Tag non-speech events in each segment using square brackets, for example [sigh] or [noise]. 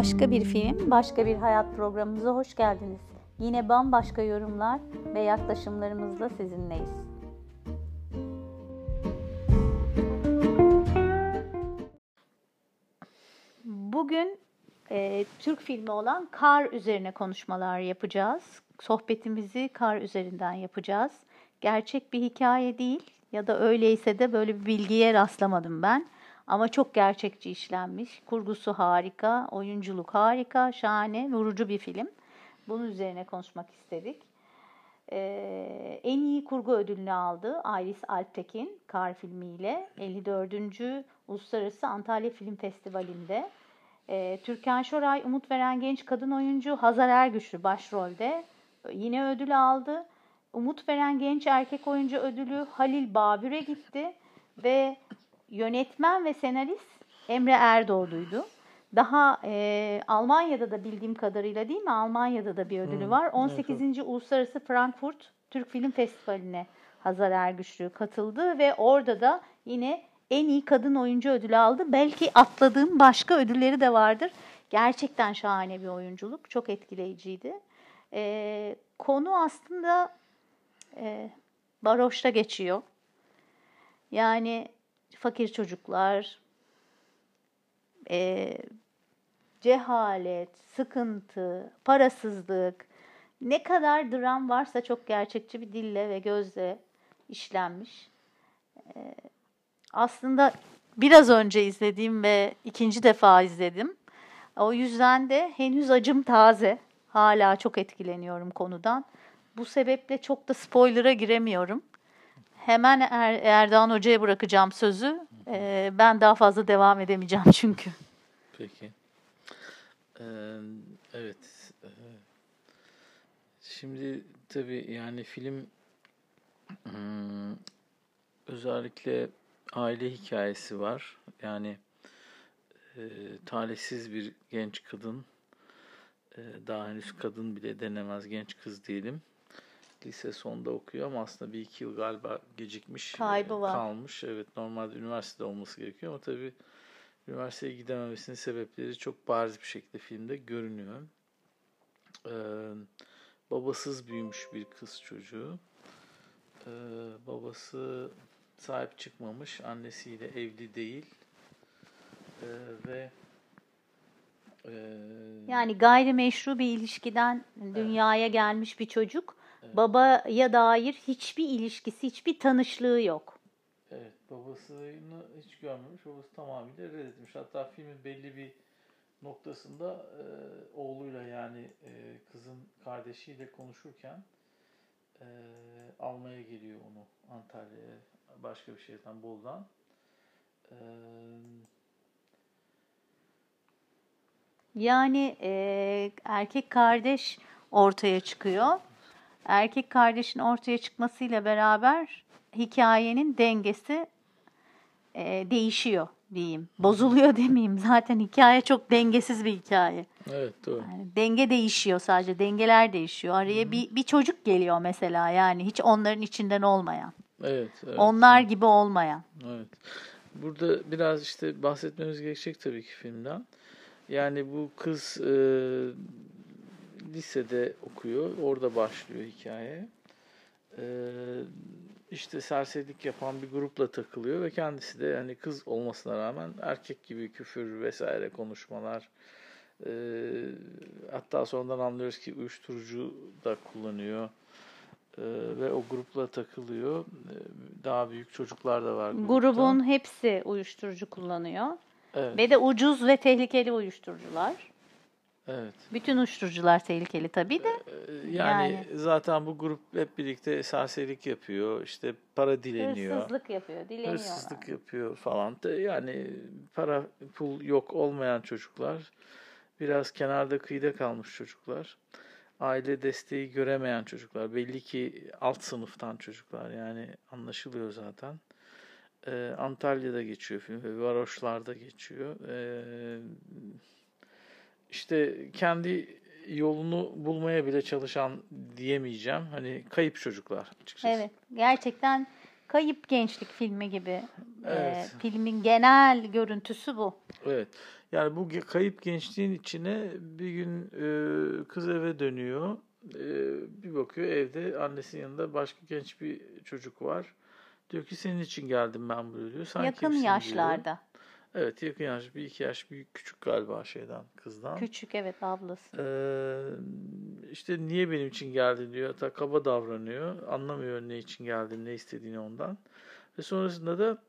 Başka bir film, başka bir hayat programımıza hoş geldiniz. Yine bambaşka yorumlar ve yaklaşımlarımızla sizinleyiz. Bugün e, Türk filmi olan Kar üzerine konuşmalar yapacağız. Sohbetimizi Kar üzerinden yapacağız. Gerçek bir hikaye değil ya da öyleyse de böyle bir bilgiye rastlamadım ben. Ama çok gerçekçi işlenmiş. Kurgusu harika, oyunculuk harika, şahane, vurucu bir film. Bunun üzerine konuşmak istedik. Ee, en iyi kurgu ödülünü aldı Iris Alptekin Kar filmiyle 54. Uluslararası Antalya Film Festivali'nde. Ee, Türkan Şoray umut veren genç kadın oyuncu Hazar Ergüçlü başrolde yine ödül aldı. Umut veren genç erkek oyuncu ödülü Halil Babür'e gitti ve yönetmen ve senarist Emre Erdoğdu'ydu. Daha e, Almanya'da da bildiğim kadarıyla değil mi? Almanya'da da bir ödülü Hmm, var. 18. evet. Uluslararası Frankfurt Türk Film Festivali'ne Hazar Ergüçlü katıldı ve orada da yine en iyi kadın oyuncu ödülü aldı. Belki atladığım başka ödülleri de vardır. Gerçekten şahane bir oyunculuk. Çok etkileyiciydi. E, konu aslında e, baroşta geçiyor. Yani fakir çocuklar, e, cehalet, sıkıntı, parasızlık, ne kadar dram varsa çok gerçekçi bir dille ve gözle işlenmiş. E, aslında biraz önce izlediğim ve ikinci defa izledim. O yüzden de henüz acım taze. Hala çok etkileniyorum konudan. Bu sebeple çok da spoiler'a giremiyorum. Hemen er, Erdoğan Hoca'ya bırakacağım sözü. Ee, ben daha fazla devam edemeyeceğim çünkü. Peki. Ee, evet. Ee, Şimdi tabii yani film hmm, özellikle aile hikayesi var. Yani e, talihsiz bir genç kadın, e, daha henüz kadın bile denemez genç kız diyelim. Lise sonda okuyor ama aslında bir iki yıl galiba gecikmiş, e, Kaybı var. kalmış. Evet normalde üniversitede olması gerekiyor ama tabii üniversiteye gidememesinin sebepleri çok bariz bir şekilde filmde görünüyor. Ee, babasız büyümüş bir kız çocuğu. Ee, babası sahip çıkmamış, annesiyle evli değil Ee, ve e, Yani gayrimeşru bir ilişkiden dünyaya gelmiş bir çocuk. Babaya dair hiçbir ilişkisi, hiçbir tanışlığı yok. Evet, babasını hiç görmemiş, babası tamamıyla reddetmiş. Hatta filmin belli bir noktasında e, oğluyla yani e, kızın kardeşiyle konuşurken e, almaya geliyor onu Antalya'ya, başka bir şehirden, Bolu'dan. E, Yani e, erkek kardeş ortaya çıkıyor. Erkek kardeşin ortaya çıkmasıyla beraber hikayenin dengesi e, değişiyor diyeyim. Bozuluyor [laughs] demeyeyim. Zaten hikaye çok dengesiz bir hikaye. evet, doğru. Yani denge değişiyor sadece. Dengeler değişiyor. Araya bir, bir çocuk geliyor mesela yani hiç onların içinden olmayan. Evet, evet. Onlar gibi olmayan. Evet. Burada biraz işte bahsetmemiz gerekecek tabii ki filmden. Yani bu kız e, lisede okuyor. Orada başlıyor hikaye. E, işte serserilik yapan bir grupla takılıyor ve kendisi de yani kız olmasına rağmen erkek gibi küfür vesaire konuşmalar. E, hatta sonradan anlıyoruz ki uyuşturucu da kullanıyor. E, ve o grupla takılıyor. E, daha büyük çocuklar da var grupta. Grubun hepsi uyuşturucu kullanıyor. Evet. Ve de ucuz ve tehlikeli uyuşturucular. Evet. Bütün uyuşturucular tehlikeli tabii de. Ee, Yani, Yani. zaten bu grup hep birlikte serserilik yapıyor. işte para dileniyor. Hırsızlık yapıyor, dileniyorlar. Hırsızlık yapıyor falan. Yani para pul yok olmayan çocuklar. Biraz kenarda kıyıda kalmış çocuklar. Aile desteği göremeyen çocuklar. Belli ki alt sınıftan çocuklar. Yani anlaşılıyor zaten. Ee, Antalya'da geçiyor film ve varoşlarda geçiyor. Ee, işte kendi yolunu bulmaya bile çalışan diyemeyeceğim. Hani kayıp çocuklar açıkçası. Evet, gerçekten kayıp gençlik filmi gibi. Ee, Evet. filmin genel görüntüsü bu. Evet. Yani bu kayıp gençliğin içine bir gün e, kız eve dönüyor. E, bir bakıyor evde annesinin yanında başka genç bir çocuk var. Diyor ki senin için geldim ben buraya diyor. Sen Yakın kimsin diyor. Evet yakın yaş. Bir iki yaş büyük küçük galiba şeyden kızdan. Küçük evet ablası. Ee, işte niye benim için geldin diyor. Hatta kaba davranıyor. Anlamıyor ne için geldiğini, ne istediğini ondan. Ve sonrasında da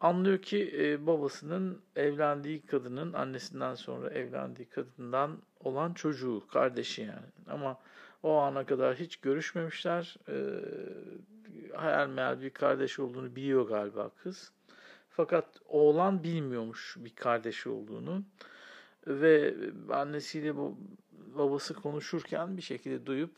anlıyor ki e, babasının evlendiği kadının annesinden sonra evlendiği kadından olan çocuğu, kardeşi yani. Ama o ana kadar hiç görüşmemişler. Ee, hayal meyal bir kardeş olduğunu biliyor galiba kız. Fakat oğlan bilmiyormuş bir kardeşi olduğunu ve annesiyle bu babası konuşurken bir şekilde duyup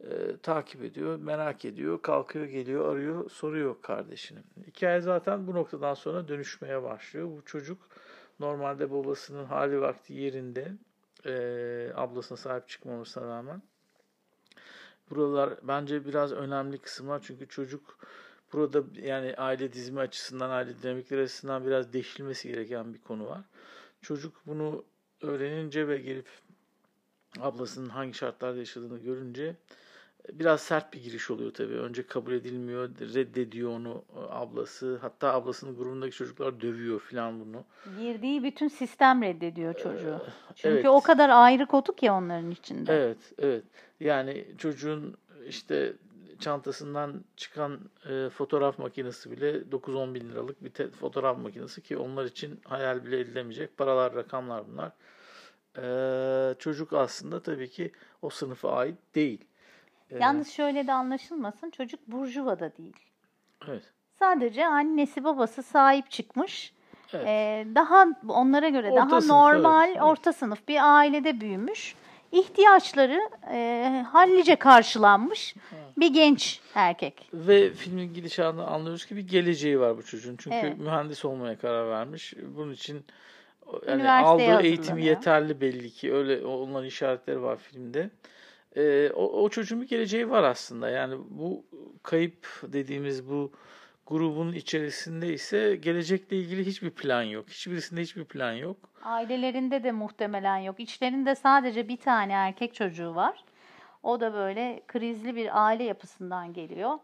e, takip ediyor, merak ediyor, kalkıyor, geliyor, arıyor, soruyor kardeşini. Hikaye zaten bu noktadan sonra dönüşmeye başlıyor. Bu çocuk normalde babasının hali vakti yerinde, e, ablasına sahip çıkmamasına rağmen. Buralar bence biraz önemli kısımlar çünkü çocuk burada yani aile dizimi açısından, aile dinamikleri açısından biraz deşilmesi gereken bir konu var. Çocuk bunu öğrenince ve gelip ablasının hangi şartlarda yaşadığını görünce biraz sert bir giriş oluyor tabii. Önce kabul edilmiyor, reddediyor onu ablası. Hatta ablasının grubundaki çocuklar dövüyor falan bunu. Girdiği bütün sistem reddediyor çocuğu. Çünkü evet. o kadar ayrı kotuk ya onların içinde. Evet, evet. Yani çocuğun işte çantasından çıkan e, fotoğraf makinesi bile 9-10 bin liralık bir te- fotoğraf makinesi ki onlar için hayal bile edilemeyecek paralar, rakamlar bunlar. E, çocuk aslında tabii ki o sınıfa ait değil. E, Yalnız şöyle de anlaşılmasın çocuk burjuva da değil. Evet. Sadece annesi babası sahip çıkmış. Evet. Ee, daha onlara göre Orta daha sınıf, normal evet. orta sınıf bir ailede büyümüş. İhtiyaçları e, hallice karşılanmış bir genç erkek. Ve filmin gidişatını anlıyoruz ki bir geleceği var bu çocuğun. Çünkü Evet. mühendis olmaya karar vermiş. Bunun için yani aldığı eğitim yeterli belli ki. Öyle onların işaretleri var filmde. Ee, o, o çocuğun bir geleceği var aslında. Yani bu kayıp dediğimiz bu grubun içerisinde ise gelecekle ilgili hiçbir plan yok. Hiçbirisinde hiçbir plan yok. Ailelerinde de muhtemelen yok. İçlerinde sadece bir tane erkek çocuğu var. O da böyle krizli bir aile yapısından geliyor.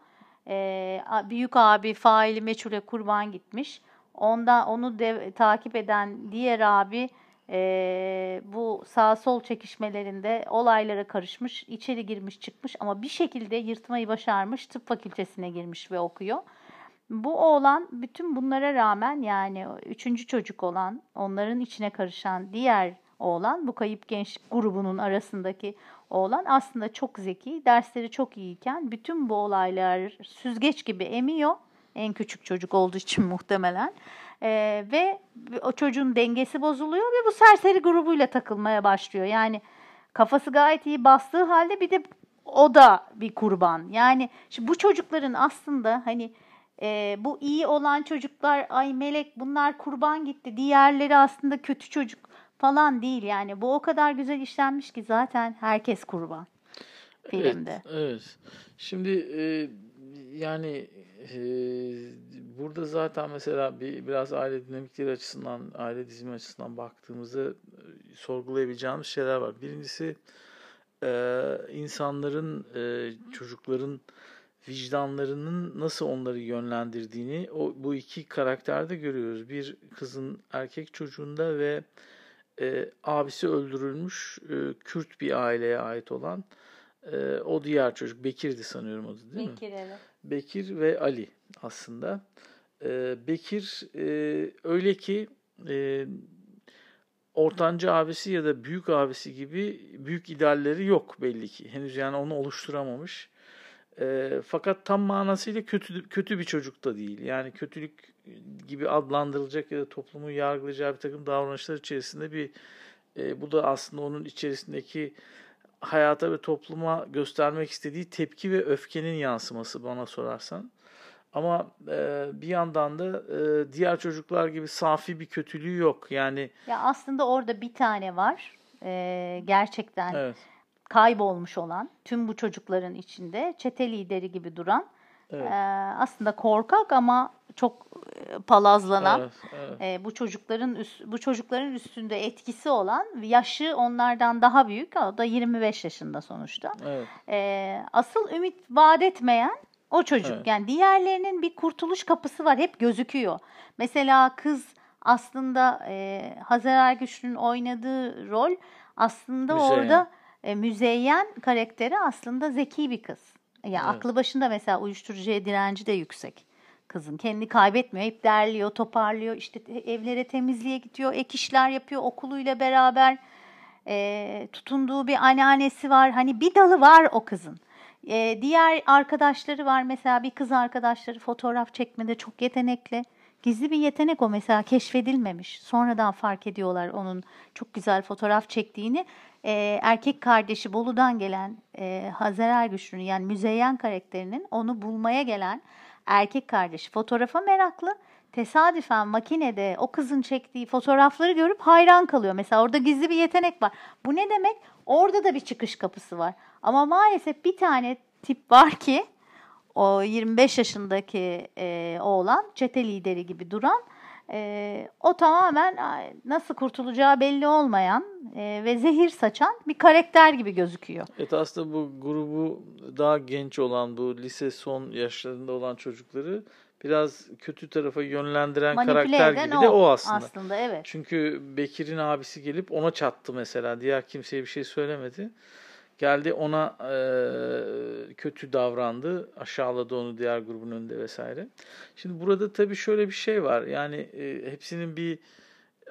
Ee, büyük abi faili meçhule kurban gitmiş. Onda onu dev- takip eden diğer abi e, bu sağ sol çekişmelerinde olaylara karışmış, içeri girmiş çıkmış ama bir şekilde yırtmayı başarmış, tıp fakültesine girmiş ve okuyor. Bu oğlan bütün bunlara rağmen yani üçüncü çocuk olan, onların içine karışan diğer oğlan, bu kayıp genç grubunun arasındaki oğlan aslında çok zeki, dersleri çok iyiyken bütün bu olaylar süzgeç gibi emiyor. En küçük çocuk olduğu için [laughs] muhtemelen. Ee, ve o çocuğun dengesi bozuluyor ve bu serseri grubuyla takılmaya başlıyor. Yani kafası gayet iyi bastığı halde bir de o da bir kurban. Yani şimdi bu çocukların aslında hani e, bu iyi olan çocuklar ay melek bunlar kurban gitti. Diğerleri aslında kötü çocuk falan değil. Yani bu o kadar güzel işlenmiş ki zaten herkes kurban filmde. Evet, evet. Şimdi e, yani e, burada zaten mesela bir biraz aile dinamikleri açısından, aile dizimi açısından baktığımızda e, sorgulayabileceğimiz şeyler var. Birincisi e, insanların, e, çocukların vicdanlarının nasıl onları yönlendirdiğini o bu iki karakterde görüyoruz. Bir kızın erkek çocuğunda ve e, abisi öldürülmüş e, Kürt bir aileye ait olan e, o diğer çocuk Bekir'di sanıyorum adı değil mi? Bekir evet. Bekir ve Ali aslında. E, Bekir e, öyle ki e, ortanca abisi ya da büyük abisi gibi büyük idealleri yok belli ki. Henüz yani onu oluşturamamış. E, fakat tam manasıyla kötü kötü bir çocuk da değil. Yani kötülük gibi adlandırılacak ya da toplumu yargılayacağı bir takım davranışlar içerisinde bir e, bu da aslında onun içerisindeki hayata ve topluma göstermek istediği tepki ve öfkenin yansıması bana sorarsan. Ama e, bir yandan da e, diğer çocuklar gibi safi bir kötülüğü yok. Yani Ya aslında orada bir tane var. Ee, gerçekten evet, kaybolmuş olan tüm bu çocukların içinde çete lideri gibi duran evet. ee, aslında korkak ama çok e, palazlanan Evet, evet. e, bu çocukların üst- bu çocukların üstünde etkisi olan yaşı onlardan daha büyük o da 25 yaşında sonuçta. evet. E, asıl ümit vaat etmeyen o çocuk. Evet. Yani diğerlerinin bir kurtuluş kapısı var hep gözüküyor. Mesela kız aslında e, Hazar Ergüçlü'nün oynadığı rol aslında Müzeyyen. orada e, müzeyyen karakteri aslında zeki bir kız. Yani Evet. aklı başında mesela uyuşturucuya direnci de yüksek kızın. Kendini kaybetmiyor. Hep derliyor, toparlıyor. İşte te- evlere temizliğe gidiyor. Ek işler yapıyor okuluyla beraber. E, tutunduğu bir anneannesi var. Hani bir dalı var o kızın. E, diğer arkadaşları var. Mesela bir kız arkadaşları fotoğraf çekmede çok yetenekli. Gizli bir yetenek o mesela keşfedilmemiş. Sonradan fark ediyorlar onun çok güzel fotoğraf çektiğini. E, erkek kardeşi Bolu'dan gelen e, Hazer Ergüçlü'nün yani Müzeyyen karakterinin onu bulmaya gelen erkek kardeşi fotoğrafa meraklı. Tesadüfen makinede o kızın çektiği fotoğrafları görüp hayran kalıyor. Mesela orada gizli bir yetenek var. Bu ne demek? Orada da bir çıkış kapısı var. Ama maalesef bir tane tip var ki o 25 yaşındaki e, oğlan çete lideri gibi duran e, o tamamen nasıl kurtulacağı belli olmayan e, ve zehir saçan bir karakter gibi gözüküyor. Evet aslında bu grubu daha genç olan bu lise son yaşlarında olan çocukları biraz kötü tarafa yönlendiren Manipüle karakter gibi de o aslında. aslında evet. Çünkü Bekir'in abisi gelip ona çattı mesela. Diğer kimseye bir şey söylemedi. Geldi ona eee, kötü davrandı. Aşağıladı onu diğer grubun önünde vesaire. Şimdi burada tabii şöyle bir şey var. Yani e, hepsinin bir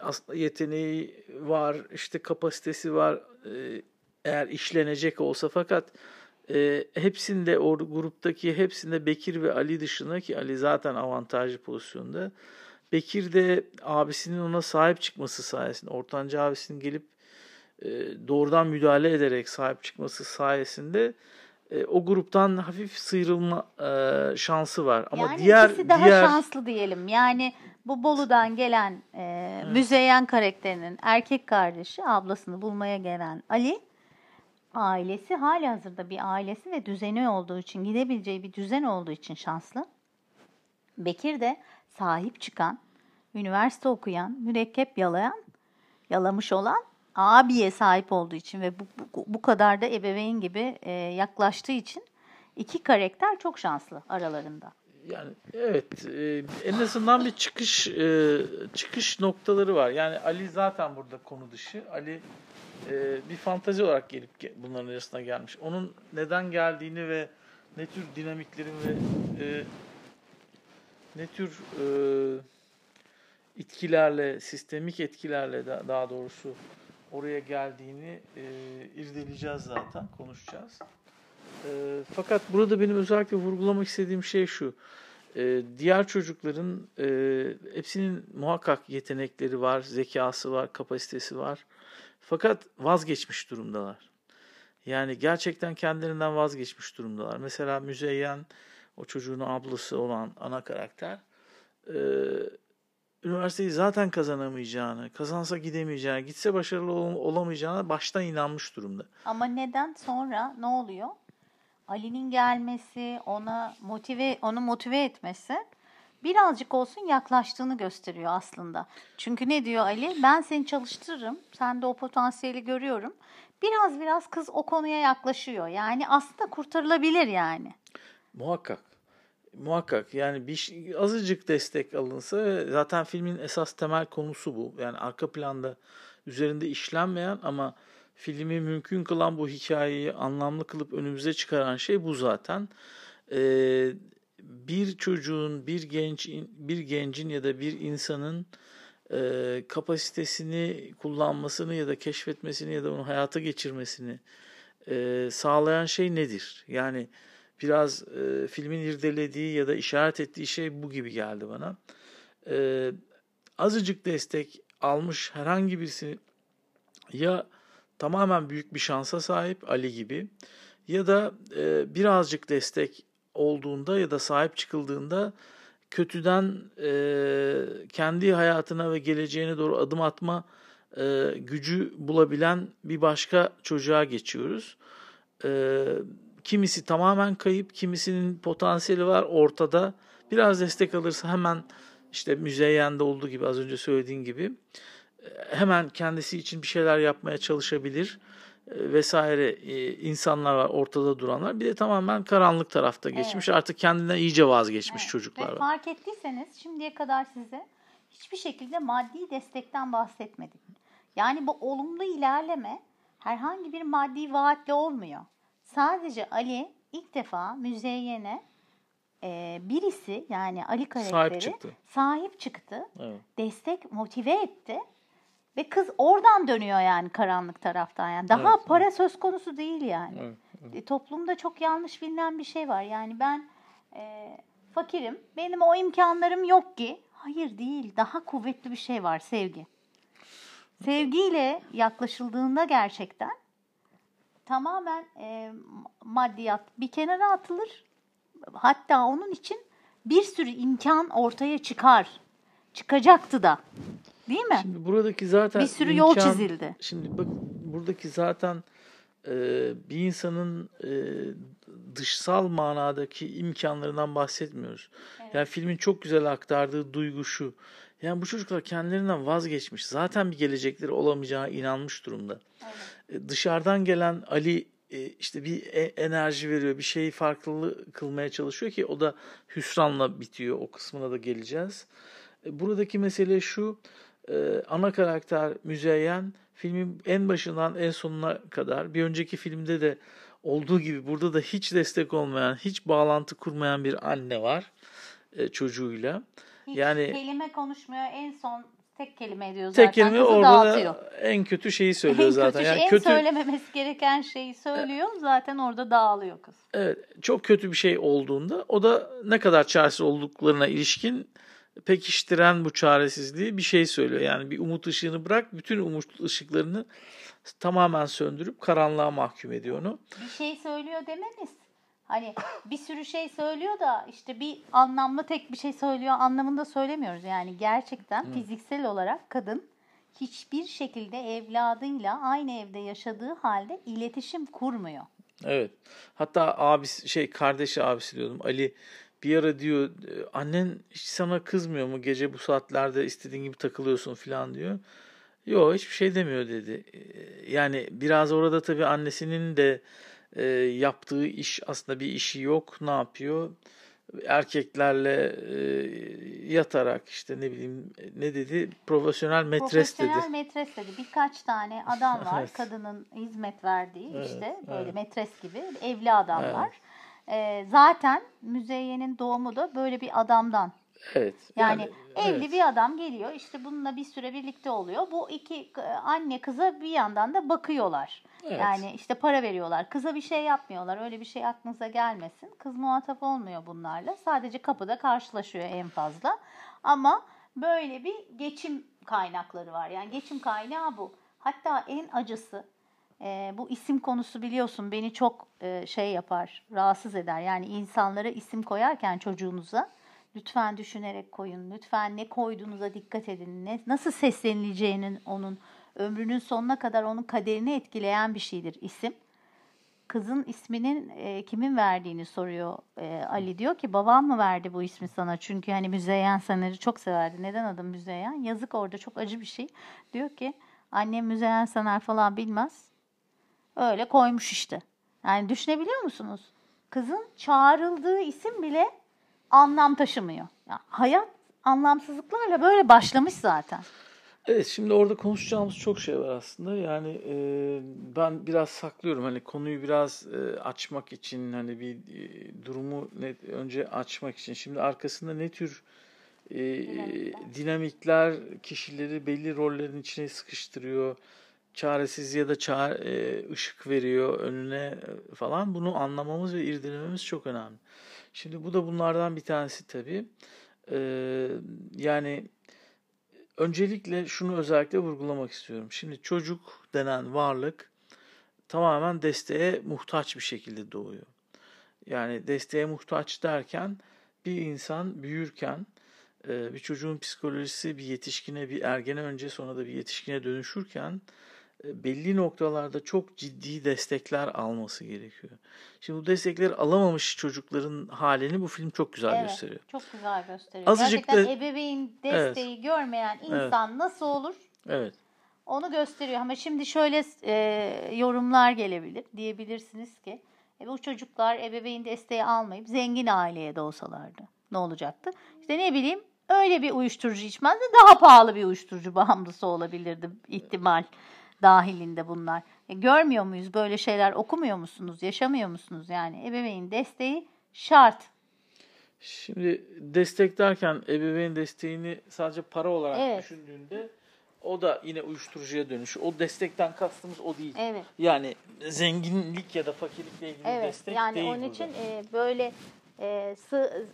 aslında yeteneği var, işte kapasitesi var. E, eğer işlenecek olsa fakat e, hepsinde o gruptaki hepsinde Bekir ve Ali dışında ki Ali zaten avantajlı pozisyonda. Bekir de abisinin ona sahip çıkması sayesinde, ortanca abisinin gelip e, doğrudan müdahale ederek sahip çıkması sayesinde e, o gruptan hafif sıyrılma e, şansı var. Ama yani diğer ikisi daha diğer şanslı diyelim. Yani bu Bolu'dan gelen e, Müzeyyen karakterinin erkek kardeşi ablasını bulmaya gelen Ali ailesi hali hazırda bir ailesi ve düzeni olduğu için gidebileceği bir düzen olduğu için şanslı. Bekir de sahip çıkan, üniversite okuyan, mürekkep yalayan, yalamış olan abiye sahip olduğu için ve bu, bu, bu kadar da ebeveyn gibi e, yaklaştığı için iki karakter çok şanslı aralarında. Yani evet e, en azından bir çıkış e, çıkış noktaları var. Yani Ali zaten burada konu dışı. Ali e, bir fantazi olarak gelip ge- bunların arasına gelmiş. Onun neden geldiğini ve ne tür dinamiklerin ve e, ne tür e, etkilerle, sistemik etkilerle da, daha doğrusu oraya geldiğini e, irdeleyeceğiz zaten, konuşacağız. E, fakat burada benim özellikle vurgulamak istediğim şey şu. E, diğer çocukların e, hepsinin muhakkak yetenekleri var, zekası var, kapasitesi var. Fakat vazgeçmiş durumdalar. Yani gerçekten kendilerinden vazgeçmiş durumdalar. Mesela Müzeyyen, o çocuğun ablası olan ana karakter, e, üniversiteyi zaten kazanamayacağını, kazansa gidemeyeceğini, gitse başarılı ol- olamayacağına baştan inanmış durumda. Ama neden sonra ne oluyor? Ali'nin gelmesi, ona motive onu motive etmesi birazcık olsun yaklaştığını gösteriyor aslında. Çünkü ne diyor Ali? Ben seni çalıştırırım. Sen de o potansiyeli görüyorum. Biraz biraz kız o konuya yaklaşıyor. Yani aslında kurtarılabilir yani. Muhakkak. Muhakkak yani bir azıcık destek alınsa zaten filmin esas temel konusu bu. Yani arka planda üzerinde işlenmeyen ama filmi mümkün kılan bu hikayeyi anlamlı kılıp önümüze çıkaran şey bu zaten. Ee, bir çocuğun, bir genç, bir gencin ya da bir insanın e, kapasitesini kullanmasını ya da keşfetmesini ya da onu hayata geçirmesini e, sağlayan şey nedir? Yani biraz e, filmin irdelediği ya da işaret ettiği şey bu gibi geldi bana. E, azıcık destek almış herhangi birisi ya tamamen büyük bir şansa sahip Ali gibi ya da e, birazcık destek olduğunda ya da sahip çıkıldığında kötüden e, kendi hayatına ve geleceğine doğru adım atma e, gücü bulabilen bir başka çocuğa geçiyoruz. E, kimisi tamamen kayıp, kimisinin potansiyeli var ortada Biraz destek alırsa hemen işte müzeyyende olduğu gibi az önce söylediğin gibi e, hemen kendisi için bir şeyler yapmaya çalışabilir e, vesaire e, insanlar var ortada duranlar. Bir de tamamen karanlık tarafta geçmiş. Evet. Artık kendinden iyice vazgeçmiş Evet. çocuklar Ve fark ettiyseniz şimdiye kadar size hiçbir şekilde maddi destekten bahsetmedik. Yani bu olumlu ilerleme herhangi bir maddi vaatle olmuyor. Sadece Ali ilk defa müzeyyene e, birisi yani Ali karakteri çıktı. sahip çıktı. Evet. Destek motive etti. Ve kız oradan dönüyor yani karanlık taraftan yani. Daha Evet, para söz konusu değil yani. Evet, E, Toplumda çok yanlış bilinen bir şey var. Yani ben e, fakirim, benim o imkanlarım yok ki. Hayır değil, daha kuvvetli bir şey var sevgi. Sevgiyle yaklaşıldığında gerçekten tamamen e, maddiyat bir kenara atılır. Hatta onun için bir sürü imkan ortaya çıkar. Çıkacaktı da. Değil mi? Şimdi buradaki zaten bir sürü yol imkan- çizildi. Şimdi bak buradaki zaten e, bir insanın e, dışsal manadaki imkanlarından bahsetmiyoruz. Yani filmin çok güzel aktardığı duygu şu. Yani bu çocuklar kendilerinden vazgeçmiş. Zaten bir gelecekleri olamayacağına inanmış durumda. E, dışarıdan gelen Ali e, işte bir e- enerji veriyor, bir şeyi farklı kılmaya çalışıyor ki o da hüsranla bitiyor. O kısmına da geleceğiz. E, Buradaki mesele şu. Ana karakter Müzeyyen filmin en başından en sonuna kadar bir önceki filmde de olduğu gibi burada da hiç destek olmayan, hiç bağlantı kurmayan bir anne var çocuğuyla. Hiç yani- kelime konuşmuyor. En son tek kelime ediyor Tek zaten. kelime Kızı orada dağıtıyor. da en kötü şeyi [laughs] söylüyor en zaten. kötü Yani şey, en kötü söylememesi gereken şeyi söylüyor. Zaten orada dağılıyor kız. Evet, çok kötü bir şey olduğunda o da ne kadar çaresiz olduklarına ilişkin pekiştiren bu çaresizliği bir şey söylüyor. Yani bir umut ışığını bırak, bütün umut ışıklarını tamamen söndürüp karanlığa mahkum ediyor onu. Bir şey söylüyor dememiz. Hani bir sürü şey söylüyor da işte bir anlamlı tek bir şey söylüyor anlamında söylemiyoruz. Yani gerçekten fiziksel olarak kadın hiçbir şekilde evladıyla aynı evde yaşadığı halde iletişim kurmuyor. Evet. Hatta abisi şey kardeşi abisi diyordum. Ali bir ara diyor annen hiç sana kızmıyor mu gece bu saatlerde istediğin gibi takılıyorsun falan diyor. Yok hiçbir şey demiyor dedi. Yani biraz orada tabii annesinin de e, yaptığı iş aslında bir işi yok. Ne yapıyor? Erkeklerle e, yatarak işte ne bileyim ne dedi? Profesyonel metres dedi. Profesyonel metres dedi. Birkaç tane adam [laughs] var. Evet. Kadının hizmet verdiği Evet, işte böyle evet. metres gibi evli adamlar. Evet. Ee, zaten Müzeyyen'in doğumu da böyle bir adamdan. Evet. Yani, evli evet. bir adam geliyor işte bununla bir süre birlikte oluyor. Bu iki e, anne kıza bir yandan da bakıyorlar. Evet. Yani işte para veriyorlar. Kıza bir şey yapmıyorlar. Öyle bir şey aklınıza gelmesin. Kız muhatap olmuyor bunlarla. Sadece kapıda karşılaşıyor en fazla. Ama böyle bir geçim kaynakları var. Yani geçim kaynağı bu. Hatta en acısı e, bu isim konusu biliyorsun beni çok e, şey yapar, rahatsız eder. Yani insanlara isim koyarken çocuğunuza lütfen düşünerek koyun. Lütfen ne koyduğunuza dikkat edin. Ne, nasıl seslenileceğinin onun ömrünün sonuna kadar onun kaderini etkileyen bir şeydir isim. Kızın isminin e, kimin verdiğini soruyor e, Ali diyor ki babam mı verdi bu ismi sana çünkü hani Müzeyyen Saner'i çok severdi. Neden adı Müzeyyen? Yazık orada çok acı bir şey. Diyor ki annem Müzeyyen Saner falan bilmez. Öyle koymuş işte. Yani düşünebiliyor musunuz? Kızın çağrıldığı isim bile anlam taşımıyor. Ya hayat anlamsızlıklarla böyle başlamış zaten. Evet şimdi orada konuşacağımız çok şey var aslında. Yani e, ben biraz saklıyorum hani konuyu biraz e, açmak için hani bir e, durumu net, önce açmak için. Şimdi arkasında ne tür e, Dinamikler. dinamikler kişileri belli rollerin içine sıkıştırıyor. Çaresiz ya da çare, e, ışık veriyor önüne e, falan. Bunu anlamamız ve irdelememiz çok önemli. Şimdi bu da bunlardan bir tanesi tabii. E, yani öncelikle şunu özellikle vurgulamak istiyorum. Şimdi çocuk denen varlık tamamen desteğe muhtaç bir şekilde doğuyor. Yani desteğe muhtaç derken bir insan büyürken e, bir çocuğun psikolojisi bir yetişkine, bir ergene önce sonra da bir yetişkine dönüşürken belli noktalarda çok ciddi destekler alması gerekiyor. Şimdi bu destekleri alamamış çocukların halini bu film çok güzel Evet, gösteriyor. çok güzel gösteriyor. Azıcık Gerçekten da- ebeveyn desteği görmeyen insan nasıl olur? Evet. Onu gösteriyor. Ama şimdi şöyle e, yorumlar gelebilir. Diyebilirsiniz ki e, bu çocuklar ebeveyn desteği almayıp zengin aileye doğsalardı ne olacaktı? İşte ne bileyim öyle bir uyuşturucu içmezdi daha pahalı bir uyuşturucu bağımlısı olabilirdi ihtimal dahilinde bunlar. E, görmüyor muyuz böyle şeyler okumuyor musunuz yaşamıyor musunuz yani ebeveyn desteği şart. Şimdi destek derken ebeveyn desteğini sadece para olarak Evet. düşündüğünde o da yine uyuşturucuya dönüşüyor. O destekten kastımız o değil. Evet. Yani zenginlik ya da fakirlikle ilgili Evet destek yani değil onun burada. için e, böyle e, sığ,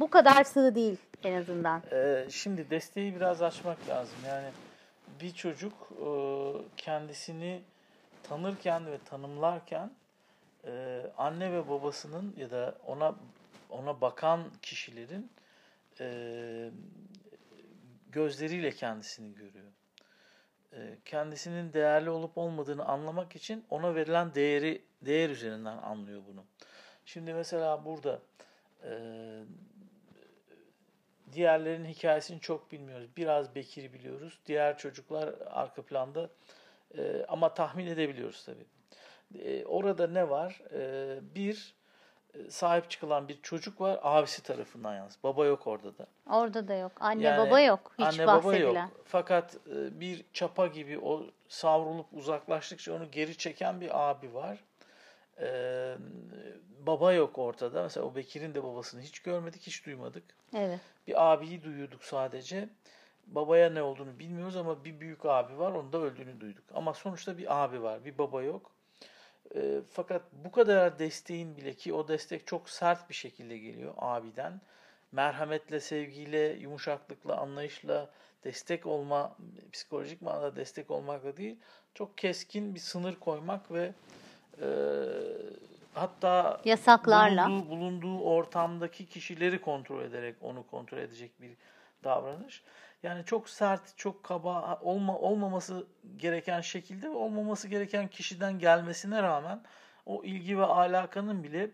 bu kadar sığ değil en azından. Ee, şimdi desteği biraz açmak lazım. Yani bir çocuk e, kendisini tanırken ve tanımlarken e, anne ve babasının ya da ona ona bakan kişilerin e, gözleriyle kendisini görüyor. Kendisinin değerli olup olmadığını anlamak için ona verilen değeri değer üzerinden anlıyor bunu. Şimdi mesela burada diğerlerinin hikayesini çok bilmiyoruz. Biraz Bekir'i biliyoruz. Diğer çocuklar arka planda e, ama tahmin edebiliyoruz tabii. E, orada ne var? E, bir sahip çıkılan bir çocuk var abisi tarafından yalnız. Baba yok orada da. Orada da yok. Anne Yani baba yok. Hiç Anne baba yok. Fakat e, bir çapa gibi o savrulup uzaklaştıkça onu geri çeken bir abi var. Baba yok ortada. Mesela o Bekir'in de babasını hiç görmedik, hiç duymadık. Evet. Bir abiyi duyuyorduk sadece. Babaya ne olduğunu bilmiyoruz ama bir büyük abi var, onun da öldüğünü duyduk. Ama sonuçta bir abi var, bir baba yok. E, fakat bu kadar desteğin bile ki o destek çok sert bir şekilde geliyor abiden. Merhametle, sevgiyle, yumuşaklıkla, anlayışla destek olma, psikolojik manada destek olmakla değil, çok keskin bir sınır koymak ve e, hatta Yasaklarla. bulunduğu, bulunduğu ortamdaki kişileri kontrol ederek onu kontrol edecek bir davranış. Yani çok sert, çok kaba olma, olmaması gereken şekilde ve olmaması gereken kişiden gelmesine rağmen o ilgi ve alakanın bile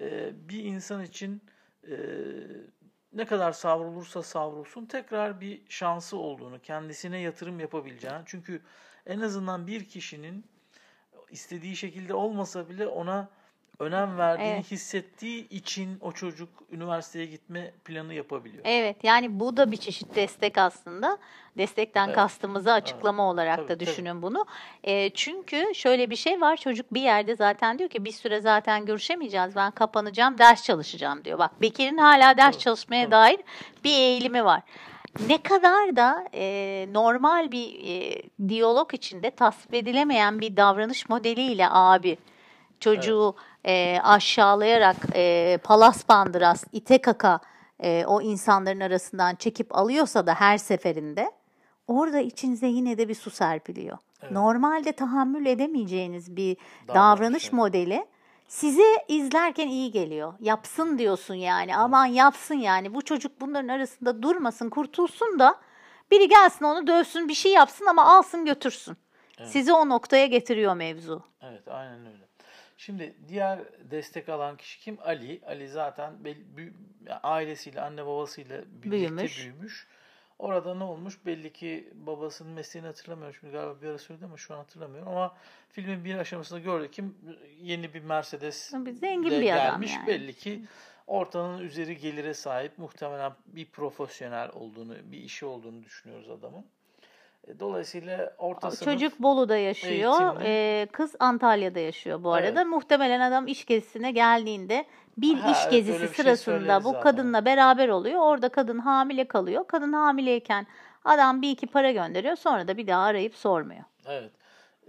e, bir insan için e, ne kadar savrulursa savrulsun tekrar bir şansı olduğunu, kendisine yatırım yapabileceğini. Çünkü en azından bir kişinin istediği şekilde olmasa bile ona önem verdiğini Evet. hissettiği için o çocuk üniversiteye gitme planı yapabiliyor. Evet yani bu da bir çeşit destek aslında. Destekten Evet. kastımızı açıklama olarak Tabii, da tabii. düşünün bunu. E, çünkü şöyle bir şey var çocuk bir yerde zaten diyor ki bir süre zaten görüşemeyeceğiz ben kapanacağım ders çalışacağım diyor. Bak Bekir'in hala ders Tabii, çalışmaya tabii. dair bir eğilimi var. Ne kadar da e, normal bir e, diyalog içinde tasvip edilemeyen bir davranış modeliyle abi çocuğu e, aşağılayarak e, palas bandıras, ite kaka e, o insanların arasından çekip alıyorsa da her seferinde orada içinize yine de bir su serpiliyor. Evet. Normalde tahammül edemeyeceğiniz bir Davranış, davranış evet. Size izlerken iyi geliyor. Yapsın diyorsun yani. Aman yapsın yani. Bu çocuk bunların arasında durmasın, kurtulsun da biri gelsin onu dövsün, bir şey yapsın ama alsın götürsün. Evet. Sizi o noktaya getiriyor mevzu. Evet, aynen öyle. Şimdi diğer destek alan kişi kim? Ali. Ali zaten ailesiyle, anne babasıyla birlikte Büyümüş. büyümüş. Orada ne olmuş? Belli ki babasının mesleğini hatırlamıyorum. Şimdi galiba bir ara söyledi ama şu an hatırlamıyorum. Ama filmin bir aşamasında gördük ki yeni bir Mercedes Bir zengin bir adam gelmiş. yani. Belli ki ortanın üzeri gelire sahip muhtemelen bir profesyonel olduğunu, bir işi olduğunu düşünüyoruz adamın. E, Dolayısıyla orta sınıf Çocuk Bolu'da yaşıyor, eğitimli. ee, kız Antalya'da yaşıyor bu arada. Evet. Muhtemelen adam iş gezisine geldiğinde bir Ha, iş evet, gezisi bir şey sırasında bu zaten. kadınla beraber oluyor. Orada kadın hamile kalıyor. Kadın hamileyken adam bir iki para gönderiyor. Sonra da bir daha arayıp sormuyor. Evet.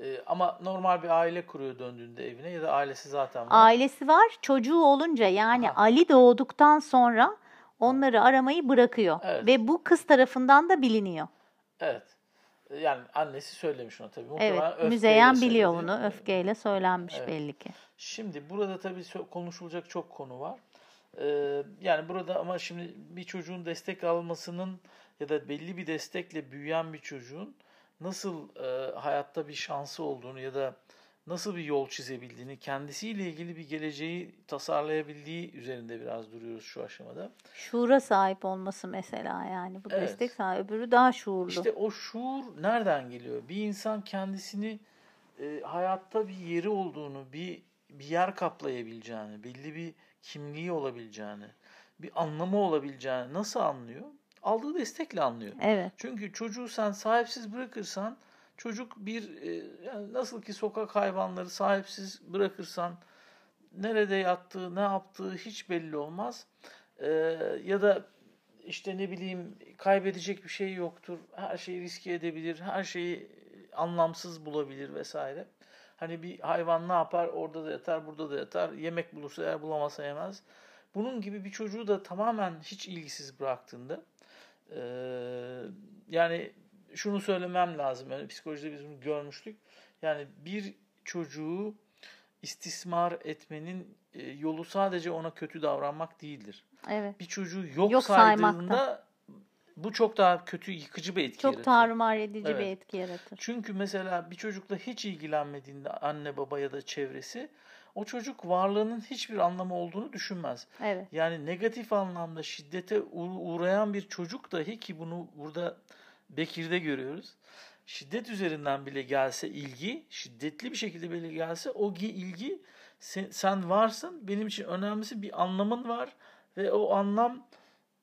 Ee, ama normal bir aile kuruyor döndüğünde evine ya da ailesi zaten var. Ailesi var. Çocuğu olunca yani Aha. Ali doğduktan sonra onları aramayı bırakıyor. Evet. Ve bu kız tarafından da biliniyor. Evet. Yani annesi söylemiş ona tabii. Evet. Muhtemelen öfkeyle Müzeyyen biliyor bunu. Öfkeyle söylenmiş Evet. belli ki. Şimdi burada tabii konuşulacak çok konu var. Ee, yani burada ama şimdi bir çocuğun destek almasının ya da belli bir destekle büyüyen bir çocuğun nasıl e, hayatta bir şansı olduğunu ya da nasıl bir yol çizebildiğini, kendisiyle ilgili bir geleceği tasarlayabildiği üzerinde biraz duruyoruz şu aşamada. Şuura sahip olması mesela yani bu Evet. destek sahibi öbürü daha şuurlu. İşte o şuur nereden geliyor? Bir insan kendisini e, hayatta bir yeri olduğunu, bir bir yer kaplayabileceğini, belli bir kimliği olabileceğini, bir anlamı olabileceğini nasıl anlıyor? Aldığı destekle anlıyor. Evet. Çünkü çocuğu sen sahipsiz bırakırsan çocuk bir e, yani nasıl ki sokak hayvanları sahipsiz bırakırsan nerede yattığı, ne yaptığı hiç belli olmaz. E, ya da işte ne bileyim kaybedecek bir şey yoktur. Her şeyi riske edebilir, her şeyi anlamsız bulabilir vesaire. Hani bir hayvan ne yapar? Orada da yatar, burada da yatar. Yemek bulursa eğer bulamazsa yemez. Bunun gibi bir çocuğu da tamamen hiç ilgisiz bıraktığında e, yani şunu söylemem lazım. Yani psikolojide biz bunu görmüştük. Yani bir çocuğu istismar etmenin e, yolu sadece ona kötü davranmak değildir. Evet. Bir çocuğu yok, Yok saydığında saymakta. bu çok daha kötü, yıkıcı bir etki Çok yaratır. tarumar edici bir Evet. etki yaratır. Çünkü mesela bir çocukla hiç ilgilenmediğinde anne baba ya da çevresi o çocuk varlığının hiçbir anlamı olduğunu düşünmez. Evet. Yani negatif anlamda şiddete uğ- uğrayan bir çocuk dahi ki bunu burada Bekir'de görüyoruz. Şiddet üzerinden bile gelse ilgi, şiddetli bir şekilde bile gelse o gi- ilgi sen, sen varsın, benim için önemlisi bir anlamın var ve o anlam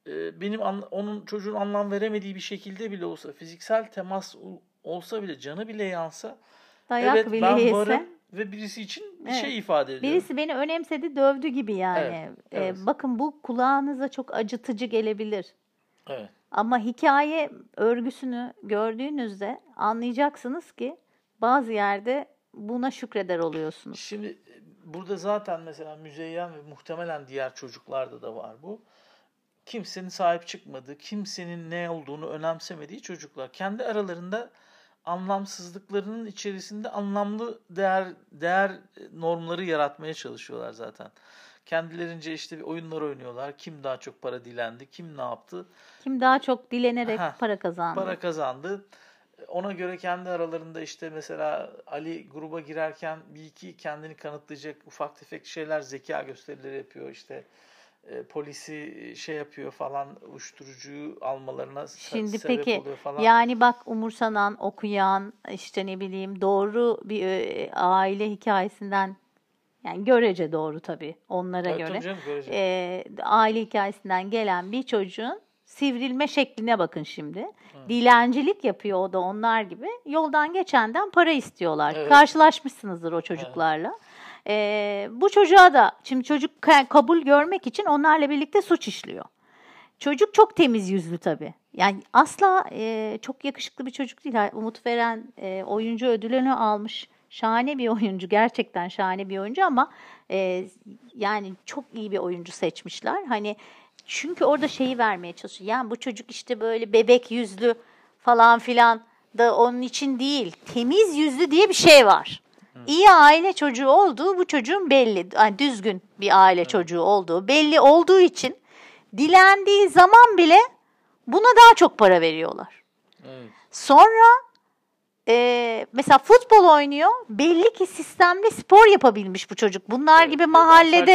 e, benim onun çocuğun anlam veremediği bir şekilde bile olsa, fiziksel temas olsa bile, canı bile yansa, Dayak evet bile ben yese. varım ve birisi için bir Evet. şey ifade ediyorum. Birisi beni önemsedi, dövdü gibi yani. Evet, Ee, evet. bakın bu kulağınıza çok acıtıcı gelebilir. Evet. Ama hikaye örgüsünü gördüğünüzde anlayacaksınız ki bazı yerde buna şükreder oluyorsunuz. Şimdi e, burada zaten mesela Müzeyyen ve muhtemelen diğer çocuklarda da var bu. Kimsenin sahip çıkmadığı, kimsenin ne olduğunu önemsemediği çocuklar. Kendi aralarında anlamsızlıklarının içerisinde anlamlı değer değer normları yaratmaya çalışıyorlar zaten. Kendilerince işte bir oyunlar oynuyorlar. Kim daha çok para dilendi, kim ne yaptı. Kim daha çok dilenerek Aha, para kazandı. para kazandı. Ona göre kendi aralarında işte mesela Ali gruba girerken bir iki kendini kanıtlayacak ufak tefek şeyler zeka gösterileri yapıyor işte e, polisi şey yapıyor falan uyuşturucuyu almalarına Şimdi sebep peki oluyor falan. yani bak umursanan, okuyan, işte ne bileyim doğru bir e, aile hikayesinden yani görece doğru tabii onlara Evet, göre. canım, görece. e, aile hikayesinden gelen bir çocuğun sivrilme şekline bakın şimdi. Dilencilik yapıyor o da onlar gibi. Yoldan geçenden para istiyorlar. Evet. Karşılaşmışsınızdır o çocuklarla. E, bu çocuğa da şimdi çocuk ka- kabul görmek için onlarla birlikte suç işliyor. Çocuk çok temiz yüzlü tabii. Yani asla e, çok yakışıklı bir çocuk değil. Umut Veren e, oyuncu ödülünü almış. Şahane bir oyuncu. Gerçekten şahane bir oyuncu ama e, yani çok iyi bir oyuncu seçmişler. Hani çünkü orada şeyi vermeye çalışıyor. Yani bu çocuk işte böyle bebek yüzlü falan filan da onun için değil. Temiz yüzlü diye bir şey var. İyi aile çocuğu olduğu bu çocuğun belli. Yani düzgün bir aile çocuğu olduğu belli olduğu için dilendiği zaman bile buna daha çok para veriyorlar. Evet. Sonra e, mesela futbol oynuyor. Belli ki sistemli spor yapabilmiş bu çocuk. Bunlar Evet, gibi mahallede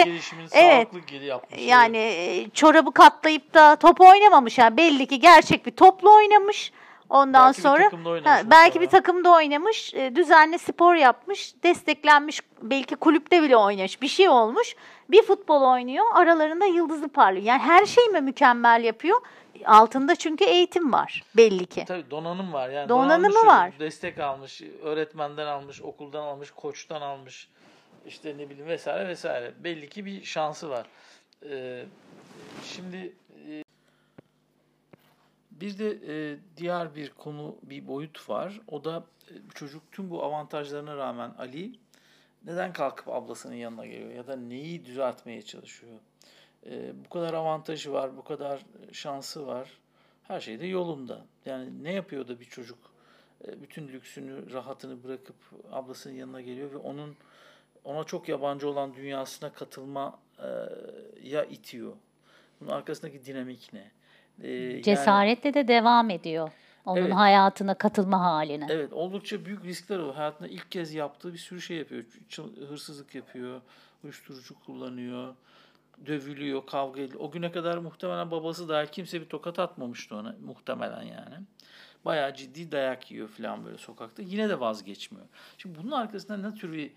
evet, yapmış. yani e, çorabı katlayıp da top oynamamış. Yani belli ki gerçek bir topla oynamış. Ondan Belki bir sonra oynamış ha, belki muhtemelen. bir takımda oynamış, düzenli spor yapmış, desteklenmiş, belki kulüpte bile oynamış. Bir şey olmuş. Bir futbol oynuyor, aralarında yıldızı parlıyor. Yani her şey mi mükemmel yapıyor? Altında çünkü eğitim var belli ki. Tabii donanım var. Yani Donanımı donanmış var. Destek almış, öğretmenden almış, okuldan almış, koçtan almış. işte ne bileyim vesaire vesaire. Belli ki bir şansı var. Ee, şimdi e, bir de e, diğer bir konu, bir boyut var. O da e, çocuk tüm bu avantajlarına rağmen Ali neden kalkıp ablasının yanına geliyor ya da neyi düzeltmeye çalışıyor? Ee, bu kadar avantajı var, bu kadar şansı var. Her şey de yolunda. Yani ne yapıyor da bir çocuk e, bütün lüksünü, rahatını bırakıp ablasının yanına geliyor ve onun ona çok yabancı olan dünyasına katılma e, ya itiyor. Bunun arkasındaki dinamik ne? Yani- Cesaretle de devam ediyor. Onun Evet. hayatına katılma haline. Evet, oldukça büyük riskler oluyor. Hayatında ilk kez yaptığı bir sürü şey yapıyor. Hırsızlık yapıyor, uyuşturucu kullanıyor, dövülüyor, kavga ediyor. O güne kadar muhtemelen babası dahil kimse bir tokat atmamıştı ona. Muhtemelen yani. Bayağı ciddi dayak yiyor falan böyle sokakta. Yine de vazgeçmiyor. Şimdi bunun arkasında ne tür bir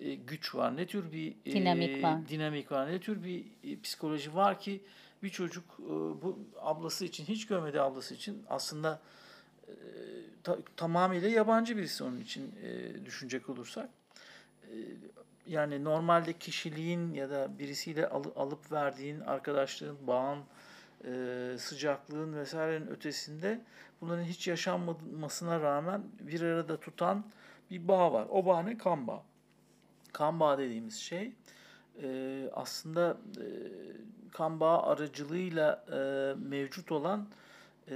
e, güç var, ne tür bir e, Dinamik var. dinamik var, ne tür bir e, psikoloji var ki bir çocuk e, bu ablası için, hiç görmediği ablası için aslında e, ta- tamamıyla yabancı birisi onun için e, düşünecek olursak. Yani normalde kişiliğin ya da birisiyle alı- alıp verdiğin arkadaşlığın, bağın, e, sıcaklığın vesairenin ötesinde bunların hiç yaşanmamasına rağmen bir arada tutan bir bağ var. O bağ ne? Kan bağı. Kan bağı dediğimiz şey e, aslında e, kan bağı aracılığıyla e, mevcut olan e,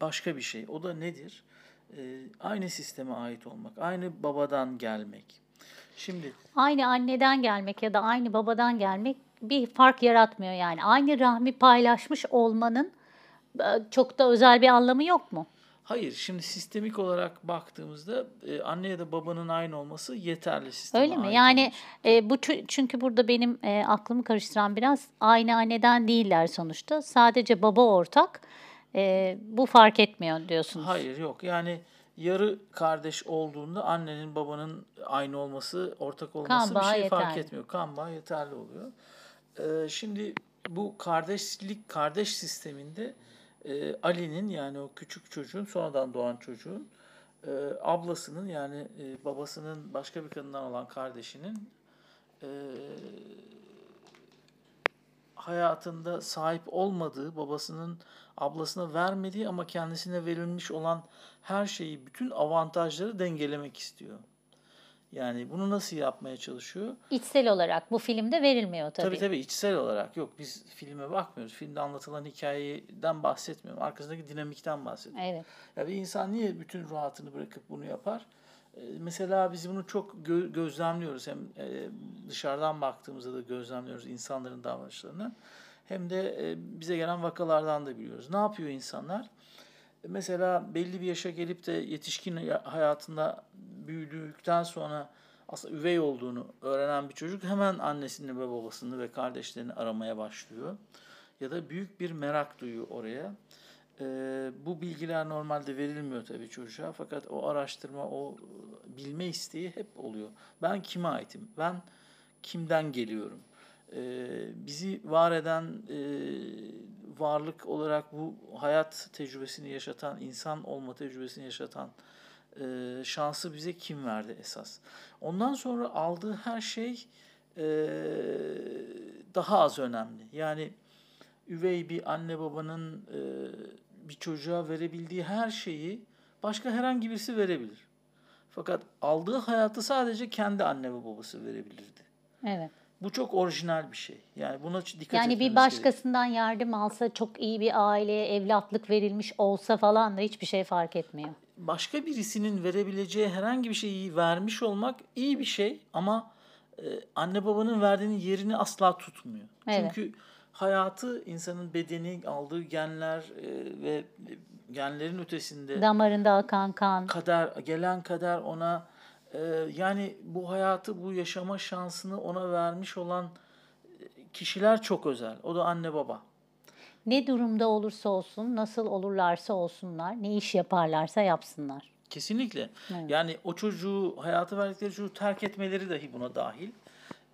başka bir şey. O da nedir? E, aynı sisteme ait olmak, aynı babadan gelmek. Şimdi Aynı anneden gelmek ya da aynı babadan gelmek bir fark yaratmıyor yani. Aynı rahmi paylaşmış olmanın e, çok da özel bir anlamı yok mu? hayır, şimdi sistemik olarak baktığımızda e, anne ya da babanın aynı olması yeterli sisteme Öyle mi? Yani e, bu çü- çünkü burada benim e, aklımı karıştıran biraz aynı anneden değiller sonuçta. Sadece baba ortak. E, bu fark etmiyor diyorsunuz. Hayır yok yani yarı kardeş olduğunda annenin babanın aynı olması, ortak olması bir bağı şey fark etmiyor. Kan bağı yeterli oluyor. Ee, şimdi bu kardeşlik, kardeş sisteminde e, Ali'nin yani o küçük çocuğun, sonradan doğan çocuğun e, ablasının yani e, babasının başka bir kadından olan kardeşinin e, hayatında sahip olmadığı, babasının ablasına vermediği ama kendisine verilmiş olan her şeyi, bütün avantajları dengelemek istiyor. Yani bunu nasıl yapmaya çalışıyor? İçsel olarak bu filmde verilmiyor tabii. Tabii tabii içsel olarak yok. Biz filme bakmıyoruz. Filmde anlatılan hikayeden bahsetmiyorum. Arkasındaki dinamikten bahsediyorum. Evet. Ya bir insan niye bütün rahatını bırakıp bunu yapar? Ee, Mesela biz bunu çok gö- gözlemliyoruz. Hem e, dışarıdan baktığımızda da gözlemliyoruz insanların davranışlarını. Hem de e, bize gelen vakalardan da biliyoruz. Ne yapıyor insanlar? Mesela belli bir yaşa gelip de yetişkin ya- hayatında büyüdükten sonra aslında üvey olduğunu öğrenen bir çocuk hemen annesini ve babasını ve kardeşlerini aramaya başlıyor. Ya da büyük bir merak duyuyor oraya. Ee, bu bilgiler normalde verilmiyor tabii çocuğa fakat o araştırma, o e, bilme isteği hep oluyor. Ben kime aitim? Ben kimden geliyorum? Ee, bizi var eden e, varlık olarak bu hayat tecrübesini yaşatan, insan olma tecrübesini yaşatan e, şansı bize kim verdi esas? Ondan sonra aldığı her şey e, daha az önemli. Yani üvey bir anne babanın e, bir çocuğa verebildiği her şeyi başka herhangi birisi verebilir. Fakat aldığı hayatı sadece kendi anne ve babası verebilirdi. Evet. Bu çok orijinal bir şey. Yani buna dikkat Yani bir başkasından yardım alsa, çok iyi bir aileye evlatlık verilmiş olsa falan da hiçbir şey fark etmiyor. başka birisinin verebileceği herhangi bir şeyi vermiş olmak iyi bir şey ama e, anne babanın verdiğinin yerini asla tutmuyor. Evet. Çünkü hayatı insanın bedeni aldığı genler e, ve genlerin ötesinde Damarında akan kan. kader gelen kader ona yani bu hayatı bu yaşama şansını ona vermiş olan e, kişiler çok özel. O da anne baba. Ne durumda olursa olsun, nasıl olurlarsa olsunlar, ne iş yaparlarsa yapsınlar. Kesinlikle. Evet. Yani o çocuğu, hayatı verdikleri çocuğu terk etmeleri dahi buna dahil.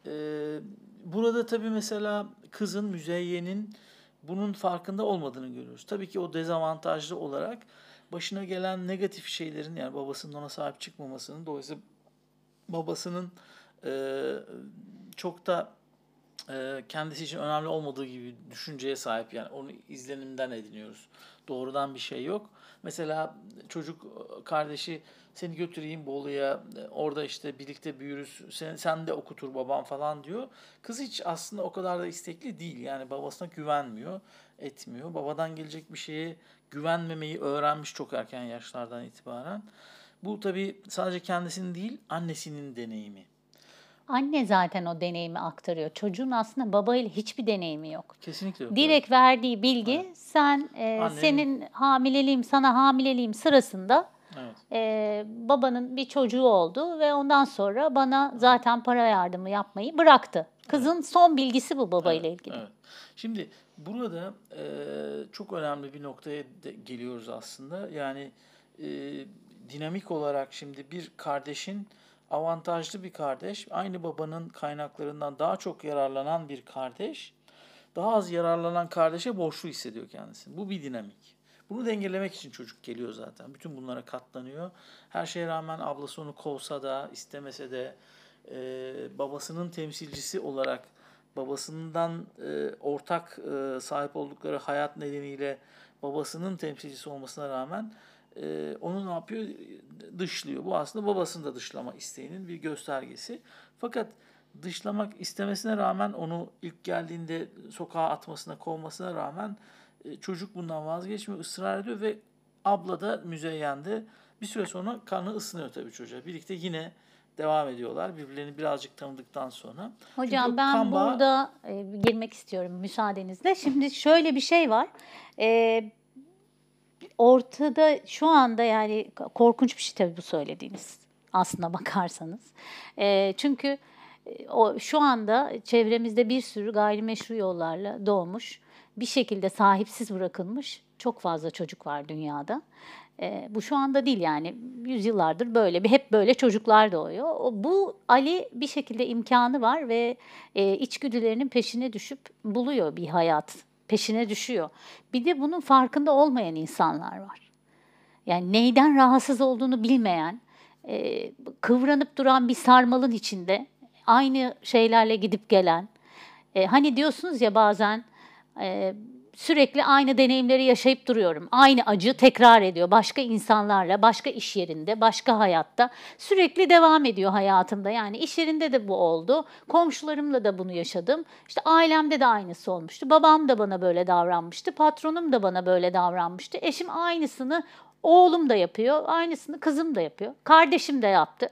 Ee, burada tabii mesela kızın, müzeyyenin bunun farkında olmadığını görüyoruz. Tabii ki o dezavantajlı olarak başına gelen negatif şeylerin yani babasının ona sahip çıkmamasının dolayısıyla babasının e, çok da e, kendisi için önemli olmadığı gibi düşünceye sahip yani onu izlenimden ediniyoruz. Doğrudan bir şey yok. Mesela çocuk kardeşi seni götüreyim Bolu'ya orada işte birlikte büyürüz sen, sen de okutur babam falan diyor. Kız hiç aslında o kadar da istekli değil yani babasına güvenmiyor etmiyor. Babadan gelecek bir şeye güvenmemeyi öğrenmiş çok erken yaşlardan itibaren. Bu tabii sadece kendisinin değil annesinin deneyimi. Anne zaten o deneyimi aktarıyor. Çocuğun aslında babayla hiçbir deneyimi yok. Kesinlikle yok. Direkt verdiği bilgi sen e, Annenin- senin hamileliğim sana hamileliğim sırasında Evet. e, babanın bir çocuğu oldu ve ondan sonra bana zaten para yardımı yapmayı bıraktı. Kızın son bilgisi bu babayla Evet, ilgili. Evet. Şimdi burada e, çok önemli bir noktaya geliyoruz aslında. Yani e, dinamik olarak şimdi bir kardeşin avantajlı bir kardeş, aynı babanın kaynaklarından daha çok yararlanan bir kardeş, daha az yararlanan kardeşe borçlu hissediyor kendisini. Bu bir dinamik. Bunu dengelemek için çocuk geliyor zaten. Bütün bunlara katlanıyor. Her şeye rağmen ablası onu kovsa da, istemese de e, babasının temsilcisi olarak babasından e, ortak e, sahip oldukları hayat nedeniyle babasının temsilcisi olmasına rağmen e, onu ne yapıyor? Dışlıyor. Bu aslında babasını da dışlama isteğinin bir göstergesi. Fakat dışlamak istemesine rağmen onu ilk geldiğinde sokağa atmasına, kovmasına rağmen e, çocuk bundan vazgeçmiyor, ısrar ediyor ve abla da müzeyyende bir süre sonra kanı ısınıyor tabii çocuğa. Birlikte yine devam ediyorlar birbirlerini birazcık tanıdıktan sonra. Çünkü Hocam o ben kan bağı- burada e, girmek istiyorum müsaadenizle. Şimdi şöyle bir şey var. E, ortada şu anda yani korkunç bir şey tabii bu söylediğiniz aslına bakarsanız. E, çünkü e, o şu anda çevremizde bir sürü gayrimeşru yollarla doğmuş, bir şekilde sahipsiz bırakılmış çok fazla çocuk var dünyada. E, bu şu anda değil yani yüzyıllardır böyle bir hep böyle çocuklar doğuyor. Bu Ali bir şekilde imkanı var ve e, içgüdülerinin peşine düşüp buluyor bir hayat peşine düşüyor. Bir de bunun farkında olmayan insanlar var. Yani neyden rahatsız olduğunu bilmeyen, e, kıvranıp duran bir sarmalın içinde aynı şeylerle gidip gelen. E, hani diyorsunuz ya bazen sürekli aynı deneyimleri yaşayıp duruyorum. Aynı acı tekrar ediyor. Başka insanlarla, başka iş yerinde, başka hayatta sürekli devam ediyor hayatımda. Yani iş yerinde de bu oldu. Komşularımla da bunu yaşadım. İşte ailemde de aynısı olmuştu. Babam da bana böyle davranmıştı. Patronum da bana böyle davranmıştı. Eşim aynısını oğlum da yapıyor. Aynısını kızım da yapıyor. Kardeşim de yaptı.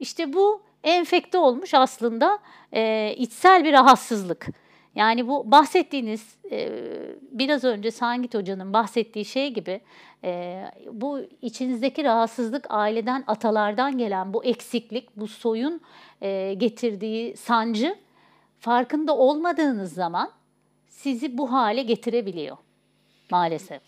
İşte bu enfekte olmuş aslında e, içsel bir rahatsızlık. Yani bu bahsettiğiniz e, biraz önce Sangit Hoca'nın bahsettiği şey gibi e, bu içinizdeki rahatsızlık aileden, atalardan gelen bu eksiklik, bu soyun e, getirdiği sancı farkında olmadığınız zaman sizi bu hale getirebiliyor maalesef.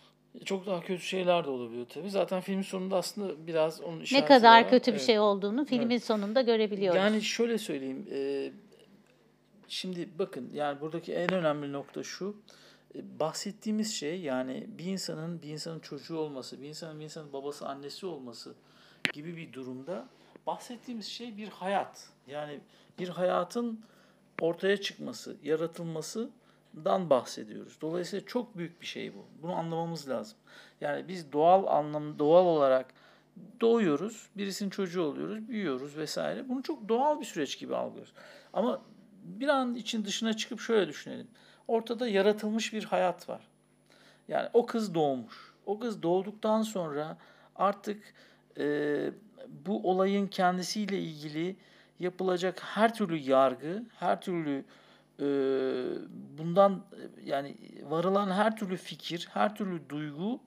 Çok daha kötü şeyler de olabiliyor tabii. Zaten filmin sonunda aslında biraz onun Ne kadar var. kötü bir Evet. şey olduğunu filmin sonunda görebiliyoruz. Yani şöyle söyleyeyim. e, şimdi bakın yani buradaki en önemli nokta şu. e, bahsettiğimiz şey yani bir insanın bir insanın çocuğu olması, bir insanın bir insanın babası annesi olması gibi bir durumda bahsettiğimiz şey bir hayat. Yani bir hayatın ortaya çıkması, yaratılmasından bahsediyoruz. Dolayısıyla çok büyük bir şey bu. Bunu anlamamız lazım. Yani biz doğal anlam doğal olarak doğuyoruz, birisinin çocuğu oluyoruz, büyüyoruz vesaire. Bunu çok doğal bir süreç gibi algılıyoruz. Ama bir an için dışına çıkıp şöyle düşünelim. Ortada yaratılmış bir hayat var. Yani o kız doğmuş. O kız doğduktan sonra artık e, bu olayın kendisiyle ilgili yapılacak her türlü yargı, her türlü e, bundan yani varılan her türlü fikir, her türlü duygu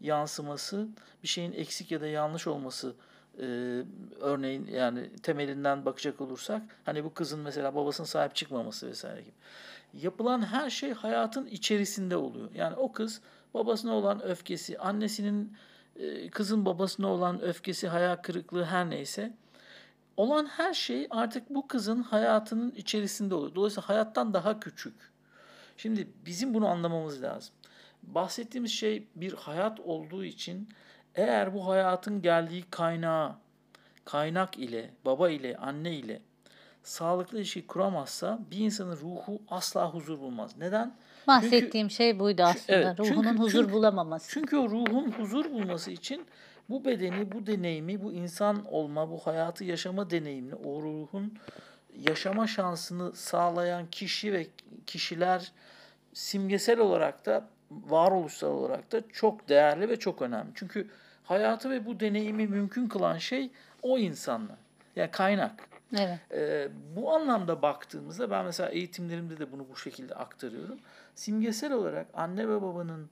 yansıması, bir şeyin eksik ya da yanlış olması e, örneğin yani temelinden bakacak olursak hani bu kızın mesela babasının sahip çıkmaması vesaire gibi. Yapılan her şey hayatın içerisinde oluyor. Yani o kız babasına olan öfkesi, annesinin e, kızın babasına olan öfkesi, hayal kırıklığı her neyse olan her şey artık bu kızın hayatının içerisinde oluyor. Dolayısıyla hayattan daha küçük. Şimdi bizim bunu anlamamız lazım. Bahsettiğimiz şey bir hayat olduğu için eğer bu hayatın geldiği kaynağı, kaynak ile, baba ile, anne ile sağlıklı ilişki kuramazsa bir insanın ruhu asla huzur bulmaz. Neden? Bahsettiğim şey buydu aslında. evet, çünkü- Ruhunun huzur çünkü- bulamaması. Çünkü o ruhun huzur bulması için bu bedeni, bu deneyimi, bu insan olma, bu hayatı yaşama deneyimini, o ruhun yaşama şansını sağlayan kişi ve kişiler simgesel olarak da varoluşsal olarak da çok değerli ve çok önemli. Çünkü hayatı ve bu deneyimi mümkün kılan şey o insanlar. Yani kaynak. Evet. Ee, bu anlamda baktığımızda ben mesela eğitimlerimde de bunu bu şekilde aktarıyorum. Simgesel olarak anne ve babanın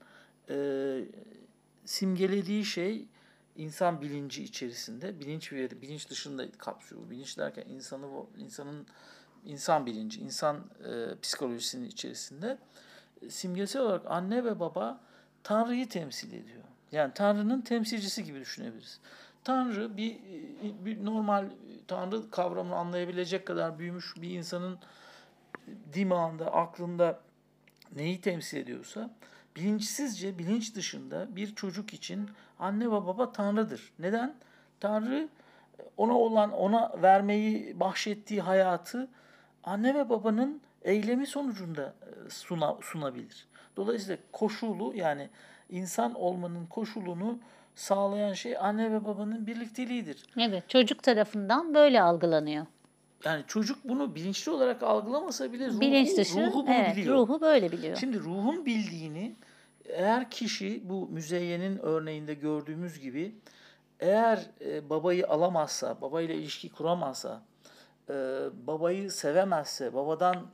e, simgelediği şey insan bilinci içerisinde, bilinç ve bilinç dışında kapsıyor. Bilinç derken insanı insanın insan bilinci, insan e, psikolojisinin içerisinde simgesel olarak anne ve baba Tanrı'yı temsil ediyor. Yani Tanrı'nın temsilcisi gibi düşünebiliriz. Tanrı bir, bir normal Tanrı kavramını anlayabilecek kadar büyümüş bir insanın dimağında, aklında neyi temsil ediyorsa bilinçsizce, bilinç dışında bir çocuk için anne ve baba Tanrı'dır. Neden? Tanrı ona olan, ona vermeyi bahşettiği hayatı anne ve babanın eylemi sonucunda e, suna, sunabilir. Dolayısıyla koşulu yani insan olmanın koşulunu sağlayan şey anne ve babanın birlikteliğidir. Evet, çocuk tarafından böyle algılanıyor. Yani çocuk bunu bilinçli olarak algılamasa bile ruhu, Bilinç dışı, ruhu bunu evet, biliyor. Ruhu böyle biliyor. Şimdi ruhun bildiğini eğer kişi bu müzeyyenin örneğinde gördüğümüz gibi eğer e, babayı alamazsa, babayla ilişki kuramazsa, e, babayı sevemezse, babadan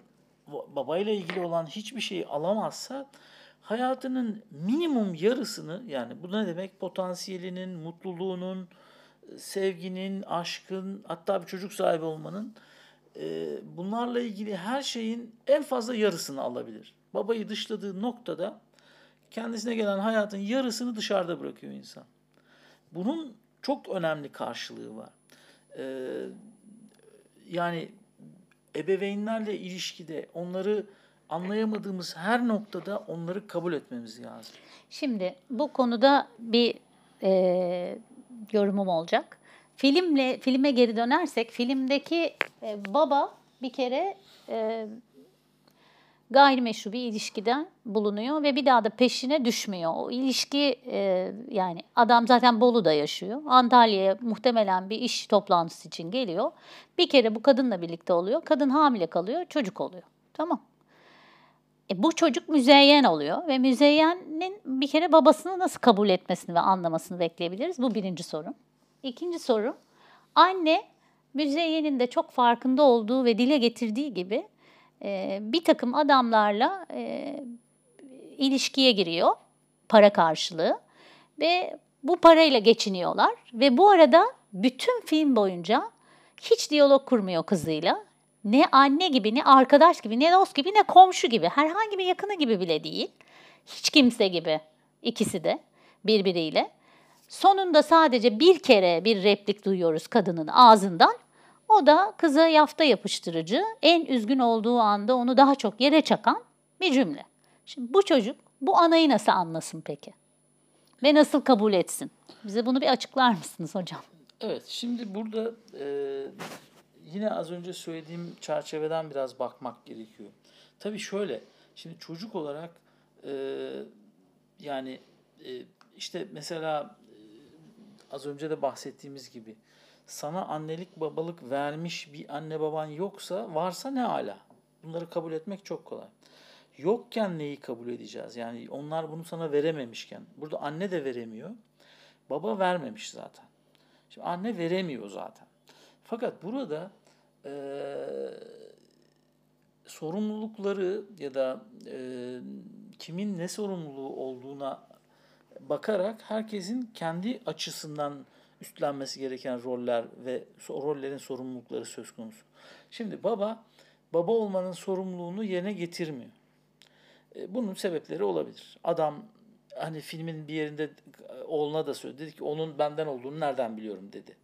babayla ilgili olan hiçbir şeyi alamazsa hayatının minimum yarısını yani bu ne demek potansiyelinin, mutluluğunun, sevginin, aşkın hatta bir çocuk sahibi olmanın e, bunlarla ilgili her şeyin en fazla yarısını alabilir. Babayı dışladığı noktada kendisine gelen hayatın yarısını dışarıda bırakıyor insan. Bunun çok önemli karşılığı var. Ee, yani ebeveynlerle ilişkide onları anlayamadığımız her noktada onları kabul etmemiz lazım. Şimdi bu konuda bir e, yorumum olacak. Filmle filme geri dönersek filmdeki e, baba bir kere e, gayrimeşru bir ilişkiden bulunuyor ve bir daha da peşine düşmüyor. O ilişki e, yani adam zaten Bolu'da yaşıyor. Antalya'ya muhtemelen bir iş toplantısı için geliyor. Bir kere bu kadınla birlikte oluyor. Kadın hamile kalıyor, çocuk oluyor. Tamam. E, bu çocuk müzeyyen oluyor ve müzeyyenin bir kere babasını nasıl kabul etmesini ve anlamasını bekleyebiliriz. Bu birinci soru. İkinci soru, anne müzeyyenin de çok farkında olduğu ve dile getirdiği gibi e, bir takım adamlarla e, ilişkiye giriyor para karşılığı ve bu parayla geçiniyorlar ve bu arada bütün film boyunca hiç diyalog kurmuyor kızıyla. Ne anne gibi, ne arkadaş gibi, ne dost gibi, ne komşu gibi, herhangi bir yakını gibi bile değil. Hiç kimse gibi ikisi de birbiriyle. Sonunda sadece bir kere bir replik duyuyoruz kadının ağzından. O da kıza yafta yapıştırıcı, en üzgün olduğu anda onu daha çok yere çakan bir cümle. Şimdi bu çocuk bu anayı nasıl anlasın peki? Ve nasıl kabul etsin? Bize bunu bir açıklar mısınız hocam? Evet, şimdi burada e, yine az önce söylediğim çerçeveden biraz bakmak gerekiyor. Tabii şöyle, şimdi çocuk olarak e, yani e, işte mesela e, az önce de bahsettiğimiz gibi sana annelik babalık vermiş bir anne baban yoksa varsa ne ala. Bunları kabul etmek çok kolay. Yokken neyi kabul edeceğiz? Yani onlar bunu sana verememişken. Burada anne de veremiyor. Baba vermemiş zaten. Şimdi anne veremiyor zaten. Fakat burada e, sorumlulukları ya da e, kimin ne sorumluluğu olduğuna bakarak herkesin kendi açısından üstlenmesi gereken roller ve rollerin sorumlulukları söz konusu. Şimdi baba baba olmanın sorumluluğunu yerine getirmiyor. E, bunun sebepleri olabilir. Adam hani filmin bir yerinde oğluna da söyledi. Dedi ki onun benden olduğunu nereden biliyorum dedi.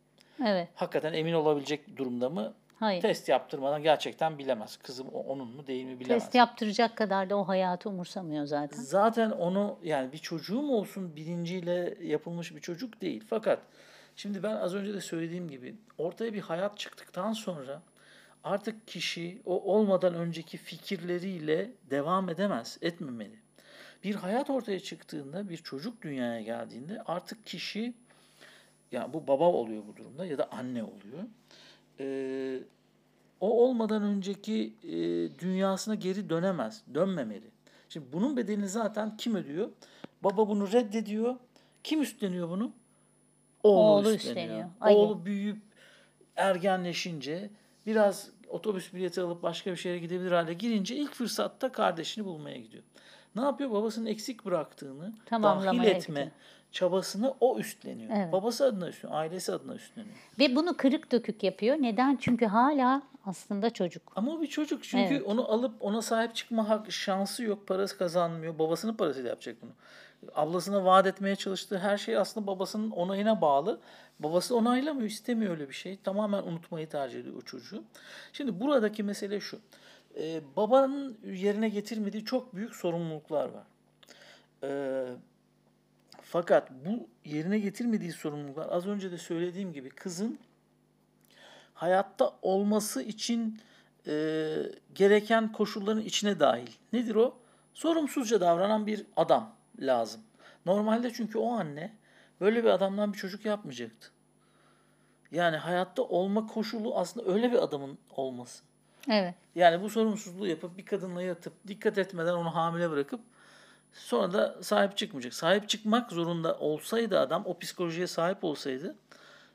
Evet. Hakikaten emin olabilecek durumda mı? Hayır. Test yaptırmadan gerçekten bilemez. Kızım onun mu değil mi bilemez. Test yaptıracak kadar da o hayatı umursamıyor zaten. Zaten onu yani bir çocuğum olsun bilinciyle yapılmış bir çocuk değil. Fakat şimdi ben az önce de söylediğim gibi ortaya bir hayat çıktıktan sonra artık kişi o olmadan önceki fikirleriyle devam edemez, etmemeli. Bir hayat ortaya çıktığında, bir çocuk dünyaya geldiğinde artık kişi, yani bu baba oluyor bu durumda ya da anne oluyor. Ee, o olmadan önceki e, dünyasına geri dönemez, dönmemeli. Şimdi bunun bedelini zaten kim ödüyor? Baba bunu reddediyor. Kim üstleniyor bunu? Oğlu, Oğlu üstleniyor. üstleniyor. Ali. Oğlu büyüyüp ergenleşince biraz otobüs bileti alıp başka bir şehre gidebilir hale girince ilk fırsatta kardeşini bulmaya gidiyor. Ne yapıyor? Babasının eksik bıraktığını dahil etme gidiyor. çabasını o üstleniyor. Evet. Babası adına üstleniyor, ailesi adına üstleniyor. Ve bunu kırık dökük yapıyor. Neden? Çünkü hala aslında çocuk. Ama o bir çocuk çünkü Evet. onu alıp ona sahip çıkma hak şansı yok. Parası kazanmıyor. Babasının parasıyla yapacak bunu. Ablasına vaat etmeye çalıştığı her şey aslında babasının onayına bağlı. Babası onaylamıyor, istemiyor öyle bir şey. Tamamen unutmayı tercih ediyor o çocuğu. Şimdi buradaki mesele şu. Ee, babanın yerine getirmediği çok büyük sorumluluklar var. Ee, fakat bu yerine getirmediği sorumluluklar az önce de söylediğim gibi kızın hayatta olması için e, gereken koşulların içine dahil. Nedir o? Sorumsuzca davranan bir adam lazım. Normalde çünkü o anne böyle bir adamdan bir çocuk yapmayacaktı. Yani hayatta olma koşulu aslında öyle bir adamın olması. Evet. Yani bu sorumsuzluğu yapıp bir kadınla yatıp dikkat etmeden onu hamile bırakıp sonra da sahip çıkmayacak. Sahip çıkmak zorunda olsaydı adam o psikolojiye sahip olsaydı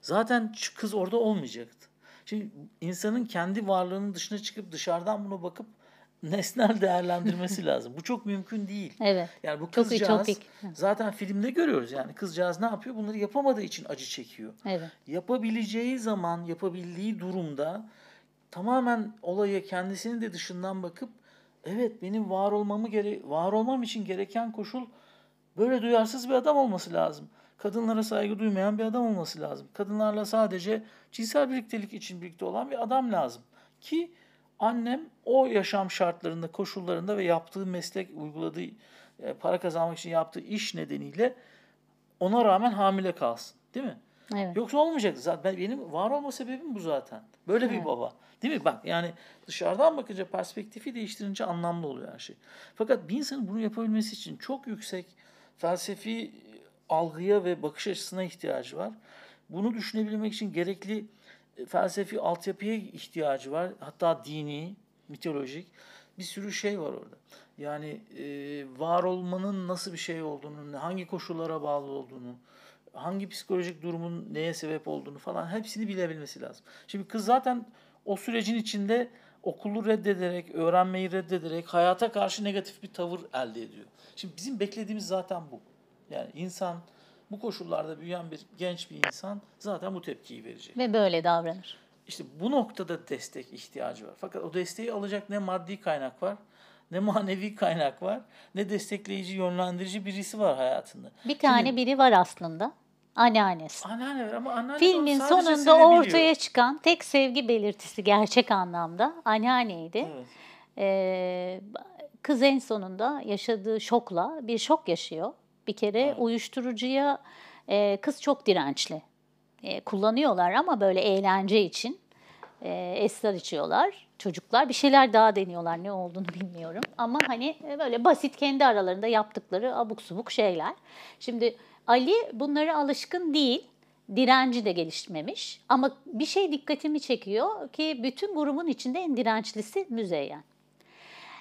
zaten kız orada olmayacaktı. Şimdi insanın kendi varlığının dışına çıkıp dışarıdan bunu bakıp nesnel değerlendirmesi [laughs] lazım. Bu çok mümkün değil. Evet. Yani bu Çok kızcağız ütopik. zaten filmde görüyoruz yani kızcağız ne yapıyor? Bunları yapamadığı için acı çekiyor Evet. yapabileceği zaman, yapabildiği durumda tamamen olaya kendisinin de dışından bakıp evet benim var olmamı gere var olmam için gereken koşul böyle duyarsız bir adam olması lazım. Kadınlara saygı duymayan bir adam olması lazım. Kadınlarla sadece cinsel birliktelik için birlikte olan bir adam lazım. Ki annem o yaşam şartlarında, koşullarında ve yaptığı meslek, uyguladığı e, para kazanmak için yaptığı iş nedeniyle ona rağmen hamile kalsın. Değil mi? Evet. Yoksa olmayacaktı zaten. Ben- Benim var olma sebebim bu zaten. Böyle bir Evet. baba. Değil mi? Bak yani dışarıdan bakınca perspektifi değiştirince anlamlı oluyor her şey. Fakat bir insanın bunu yapabilmesi için çok yüksek felsefi algıya ve bakış açısına ihtiyacı var. Bunu düşünebilmek için gerekli e, felsefi altyapıya ihtiyacı var. Hatta dini, mitolojik bir sürü şey var orada. Yani e, var olmanın nasıl bir şey olduğunu, hangi koşullara bağlı olduğunu, hangi psikolojik durumun neye sebep olduğunu falan hepsini bilebilmesi lazım. Şimdi kız zaten o sürecin içinde okulu reddederek, öğrenmeyi reddederek hayata karşı negatif bir tavır elde ediyor. Şimdi bizim beklediğimiz zaten bu. Yani insan bu koşullarda büyüyen bir genç bir insan zaten bu tepkiyi verecek. Ve böyle davranır. İşte bu noktada destek ihtiyacı var. Fakat o desteği alacak ne maddi kaynak var, ne manevi kaynak var, ne destekleyici, yönlendirici birisi var hayatında. Bir tane biri var aslında. Anneannesi. Anneanne var ama anneanne Filmin sonunda ortaya çıkan tek sevgi belirtisi gerçek anlamda anneanneydi. Evet. Ee, kız en sonunda yaşadığı şokla bir şok yaşıyor. Bir kere Evet. uyuşturucuya e, kız çok dirençli. E, kullanıyorlar ama böyle eğlence için e, esrar içiyorlar. Çocuklar bir şeyler daha deniyorlar ne olduğunu bilmiyorum. Ama hani e, böyle basit kendi aralarında yaptıkları abuk subuk şeyler. Şimdi Ali bunlara alışkın değil. Direnci de gelişmemiş. Ama bir şey dikkatimi çekiyor ki bütün grubun içinde en dirençlisi Müzeyyen.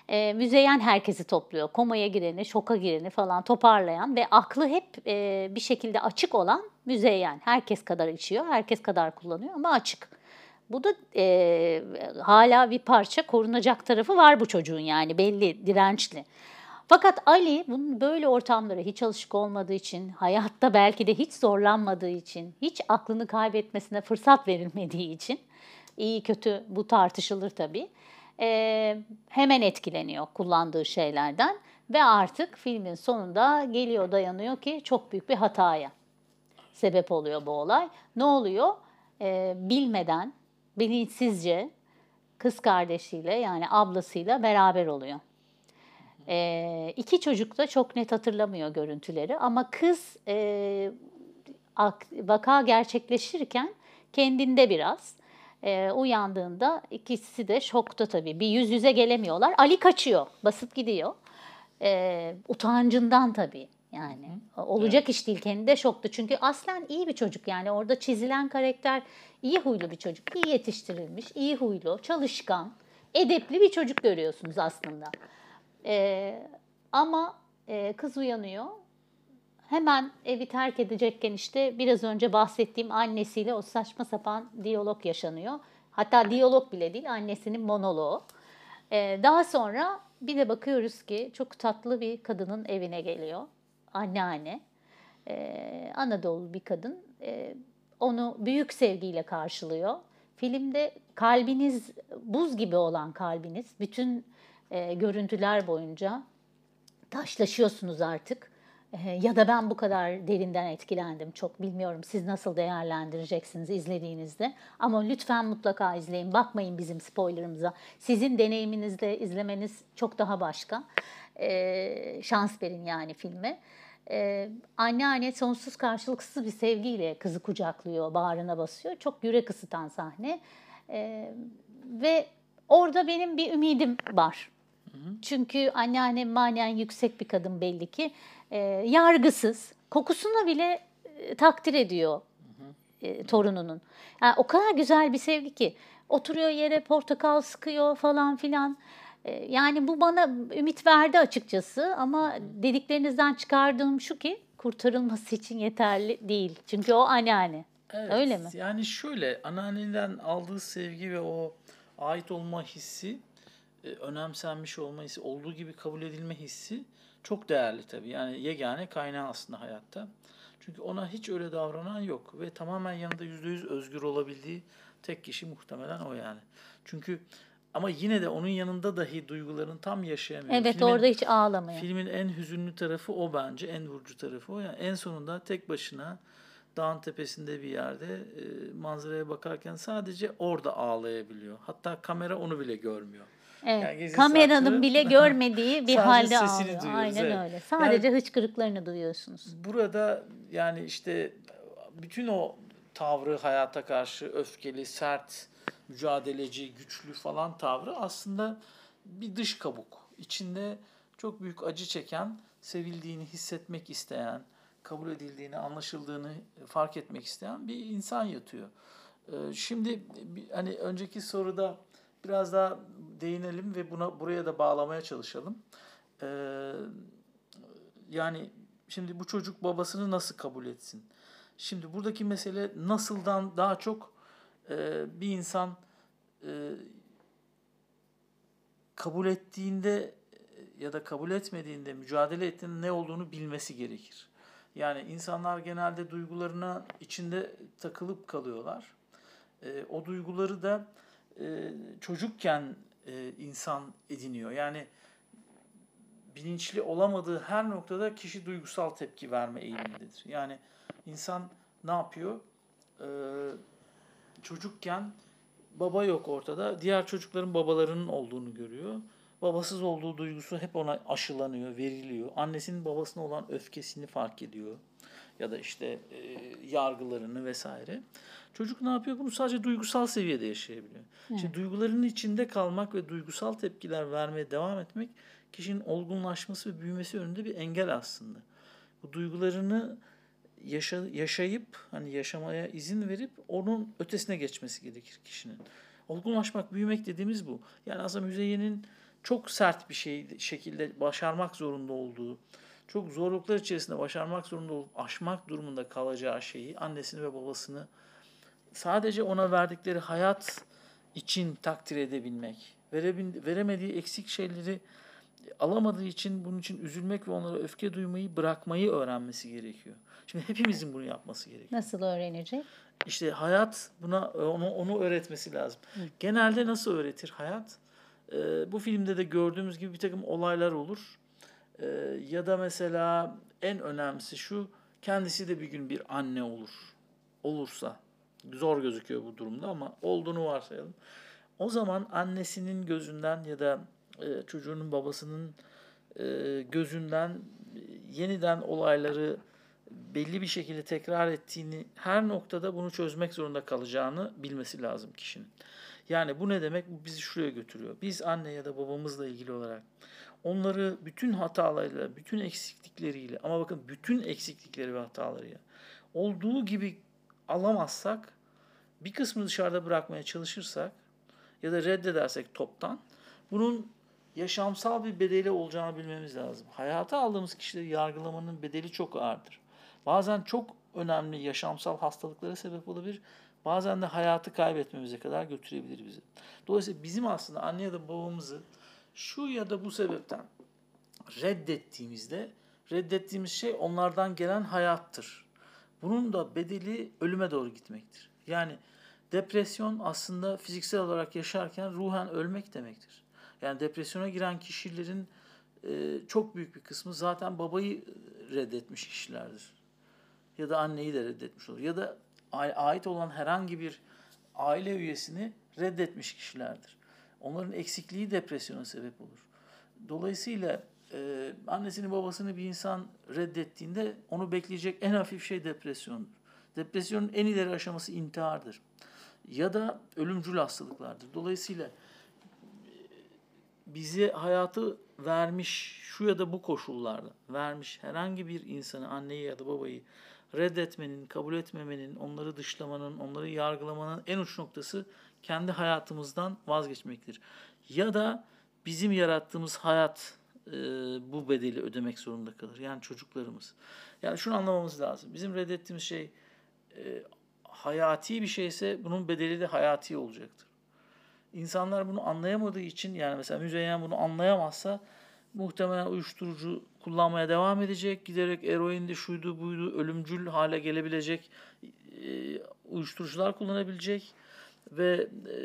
E, Müzeyyen herkesi topluyor. Komaya gireni, şoka gireni falan toparlayan ve aklı hep e, bir şekilde açık olan Müzeyyen. Herkes kadar içiyor, herkes kadar kullanıyor ama açık. Bu da e, hala bir parça korunacak tarafı var bu çocuğun yani belli, dirençli. Fakat Ali bunun böyle ortamlara hiç alışık olmadığı için, hayatta belki de hiç zorlanmadığı için, hiç aklını kaybetmesine fırsat verilmediği için, iyi kötü bu tartışılır tabii, e, hemen etkileniyor kullandığı şeylerden ve artık filmin sonunda geliyor dayanıyor ki çok büyük bir hataya sebep oluyor bu olay. Ne oluyor? Ee, bilmeden, bilinçsizce kız kardeşiyle yani ablasıyla beraber oluyor. Ee, iki çocuk da çok net hatırlamıyor görüntüleri ama kız e, ak- vaka gerçekleşirken kendinde biraz e, uyandığında ikisi de şokta tabii. Bir yüz yüze gelemiyorlar. Ali kaçıyor, basıp gidiyor. E, utancından tabii yani. Olacak iş değil. Kendi de şoktu. Çünkü aslen iyi bir çocuk yani. Orada çizilen karakter iyi huylu bir çocuk. iyi yetiştirilmiş, iyi huylu, çalışkan, edepli bir çocuk görüyorsunuz aslında. E, ama e, kız uyanıyor. Hemen evi terk edecekken işte biraz önce bahsettiğim annesiyle o saçma sapan diyalog yaşanıyor. Hatta diyalog bile değil annesinin monoloğu. Ee, daha sonra bir de bakıyoruz ki çok tatlı bir kadının evine geliyor. Anneanne. Ee, Anadolu bir kadın. Ee, onu büyük sevgiyle karşılıyor. Filmde kalbiniz, buz gibi olan kalbiniz, bütün e, görüntüler boyunca taşlaşıyorsunuz artık. Ya da ben bu kadar derinden etkilendim. Çok bilmiyorum siz nasıl değerlendireceksiniz izlediğinizde. Ama lütfen mutlaka izleyin. Bakmayın bizim spoilerımıza. Sizin deneyiminizle izlemeniz çok daha başka. E, şans verin yani filme. Ee, anneanne sonsuz karşılıksız bir sevgiyle kızı kucaklıyor, bağrına basıyor. Çok yürek ısıtan sahne. Ee, ve orada benim bir ümidim var. Çünkü anneannem manen yüksek bir kadın belli ki. Ee, yargısız, kokusunu bile e, takdir ediyor e, torununun. Yani o kadar güzel bir sevgi ki. Oturuyor yere portakal sıkıyor falan filan. Ee, yani bu bana ümit verdi açıkçası ama dediklerinizden çıkardığım şu ki kurtarılması için yeterli değil. Çünkü o anneanne. Evet, Öyle mi? Yani şöyle anneanneden aldığı sevgi ve o ait olma hissi, e, önemsenmiş olma hissi, olduğu gibi kabul edilme hissi çok değerli tabii. Yani yegane kaynağı aslında hayatta. Çünkü ona hiç öyle davranan yok ve tamamen yanında yüzde yüz özgür olabildiği tek kişi muhtemelen o yani. Çünkü ama yine de onun yanında dahi duygularını tam yaşayamıyor. Evet Filmin- orada hiç ağlamıyor. Filmin en hüzünlü tarafı o bence, en vurucu tarafı o. Yani en sonunda tek başına dağın tepesinde bir yerde e, manzaraya bakarken sadece orada ağlayabiliyor. Hatta kamera onu bile görmüyor. Evet. Yani Kameranın saklı- bile [laughs] görmediği bir halde ağlıyor. duyuyoruz, Aynen evet. öyle. Sadece hıçkırıklarını duyuyorsunuz. Burada yani işte bütün o tavrı hayata karşı öfkeli, sert, mücadeleci, güçlü falan tavrı aslında bir dış kabuk. İçinde çok büyük acı çeken, sevildiğini hissetmek isteyen, kabul edildiğini, anlaşıldığını fark etmek isteyen bir insan yatıyor. Ee, Şimdi hani önceki soruda biraz daha değinelim ve buna buraya da bağlamaya çalışalım. Ee, yani şimdi bu çocuk babasını nasıl kabul etsin? Şimdi buradaki mesele nasıldan daha çok e, bir insan e, kabul ettiğinde ya da kabul etmediğinde mücadele ettiğinde ne olduğunu bilmesi gerekir. Yani insanlar genelde duygularına içinde takılıp kalıyorlar. E, o duyguları da e, çocukken e, insan ediniyor. Yani bilinçli olamadığı her noktada kişi duygusal tepki verme eğilimindedir. Yani insan ne yapıyor? Ee, çocukken baba yok ortada. Diğer çocukların babalarının olduğunu görüyor. Babasız olduğu duygusu hep ona aşılanıyor, veriliyor. Annesinin babasına olan öfkesini fark ediyor. Ya da işte e, yargılarını vesaire. Çocuk ne yapıyor? Bunu sadece duygusal seviyede yaşayabiliyor. Şimdi duygularının içinde kalmak ve duygusal tepkiler vermeye devam etmek kişinin olgunlaşması ve büyümesi önünde bir engel aslında. Bu duygularını yaşa, yaşayıp hani yaşamaya izin verip onun ötesine geçmesi gerekir kişinin. Olgunlaşmak, büyümek dediğimiz bu. Yani aslında Müzeyyen'in çok sert bir şey şekilde başarmak zorunda olduğu, çok zorluklar içerisinde başarmak zorunda olup aşmak durumunda kalacağı şeyi annesini ve babasını sadece ona verdikleri hayat için takdir edebilmek, veremediği eksik şeyleri alamadığı için bunun için üzülmek ve onlara öfke duymayı bırakmayı öğrenmesi gerekiyor. Şimdi hepimizin bunu yapması gerekiyor. Nasıl öğrenecek? İşte hayat buna onu, onu öğretmesi lazım. Genelde nasıl öğretir hayat? Ee, bu filmde de gördüğümüz gibi bir takım olaylar olur. Ee, ya da mesela en önemlisi şu, kendisi de bir gün bir anne olur. Olursa. Zor gözüküyor bu durumda ama olduğunu varsayalım. O zaman annesinin gözünden ya da e, çocuğunun babasının e, gözünden e, yeniden olayları belli bir şekilde tekrar ettiğini, her noktada bunu çözmek zorunda kalacağını bilmesi lazım kişinin. Yani bu ne demek? Bu bizi şuraya götürüyor. Biz anne ya da babamızla ilgili olarak onları bütün hatalarıyla, bütün eksiklikleriyle ama bakın bütün eksiklikleri ve hatalarıyla olduğu gibi alamazsak, bir kısmını dışarıda bırakmaya çalışırsak ya da reddedersek toptan bunun yaşamsal bir bedeli olacağını bilmemiz lazım. Hayata aldığımız kişileri yargılamanın bedeli çok ağırdır. Bazen çok önemli yaşamsal hastalıklara sebep olabilir. Bazen de hayatı kaybetmemize kadar götürebilir bizi. Dolayısıyla bizim aslında anne ya da babamızı şu ya da bu sebepten reddettiğimizde reddettiğimiz şey onlardan gelen hayattır. Bunun da bedeli ölüme doğru gitmektir. Yani depresyon aslında fiziksel olarak yaşarken ruhen ölmek demektir. Yani depresyona giren kişilerin e, çok büyük bir kısmı zaten babayı reddetmiş kişilerdir. Ya da anneyi de reddetmiş olur. Ya da ait olan herhangi bir aile üyesini reddetmiş kişilerdir. Onların eksikliği depresyona sebep olur. Dolayısıyla e, annesini babasını bir insan reddettiğinde onu bekleyecek en hafif şey depresyondur. Depresyonun en ileri aşaması intihardır. Ya da ölümcül hastalıklardır. Dolayısıyla bize hayatı vermiş şu ya da bu koşullarda vermiş herhangi bir insanı anneyi ya da babayı reddetmenin, kabul etmemenin, onları dışlamanın, onları yargılamanın en uç noktası kendi hayatımızdan vazgeçmektir. Ya da bizim yarattığımız hayat e, bu bedeli ödemek zorunda kalır. Yani çocuklarımız. Yani şunu anlamamız lazım. Bizim reddettiğimiz şey e, hayati bir şeyse bunun bedeli de hayati olacaktır. İnsanlar bunu anlayamadığı için yani mesela Müzeyyen bunu anlayamazsa muhtemelen uyuşturucu kullanmaya devam edecek. Giderek eroinde şuydu buydu ölümcül hale gelebilecek e, uyuşturucular kullanabilecek ve e,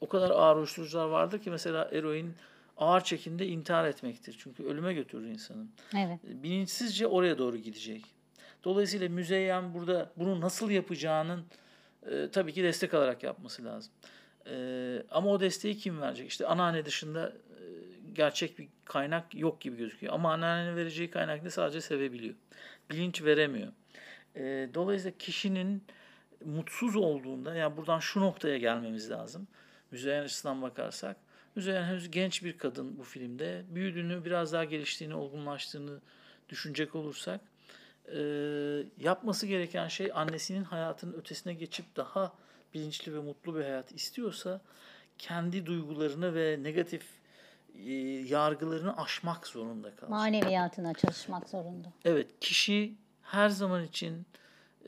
o kadar ağır uyuşturucular vardır ki mesela eroin ağır çekimde intihar etmektir. Çünkü ölüme götürür insanı. Evet. Bilinçsizce oraya doğru gidecek. Dolayısıyla Müzeyyen burada bunu nasıl yapacağının e, tabii ki destek alarak yapması lazım. E, ama o desteği kim verecek? İşte anneanne dışında e, gerçek bir kaynak yok gibi gözüküyor. Ama anneannenin vereceği kaynak ne sadece sevebiliyor. Bilinç veremiyor. E, dolayısıyla kişinin mutsuz olduğunda yani buradan şu noktaya gelmemiz lazım. Müzeyyen açısından bakarsak. Müzeyyen henüz genç bir kadın bu filmde. Büyüdüğünü, biraz daha geliştiğini, olgunlaştığını düşünecek olursak e, yapması gereken şey annesinin hayatının ötesine geçip daha bilinçli ve mutlu bir hayat istiyorsa kendi duygularını ve negatif e, yargılarını aşmak zorunda kalır. Maneviyatına çalışmak zorunda. Evet, kişi her zaman için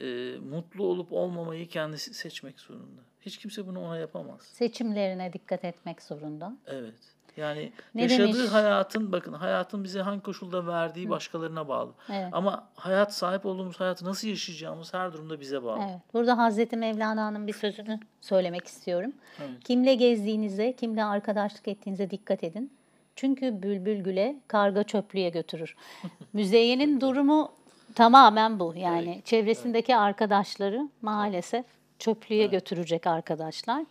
e, mutlu olup olmamayı kendisi seçmek zorunda. Hiç kimse bunu ona yapamaz. Seçimlerine dikkat etmek zorunda. Evet. Yani Ne yaşadığı demiş? hayatın bakın hayatın bize hangi koşulda verdiği başkalarına bağlı. Evet. Ama hayat sahip olduğumuz hayatı nasıl yaşayacağımız her durumda bize bağlı. Evet. Burada Hazreti Mevlana'nın bir sözünü söylemek istiyorum. Evet. Kimle gezdiğinize, kimle arkadaşlık ettiğinize dikkat edin. Çünkü bülbül güle, karga çöplüğe götürür. [laughs] Müzeyyenin durumu tamamen bu. Yani çevresindeki arkadaşları maalesef çöplüğe götürecek arkadaşlar.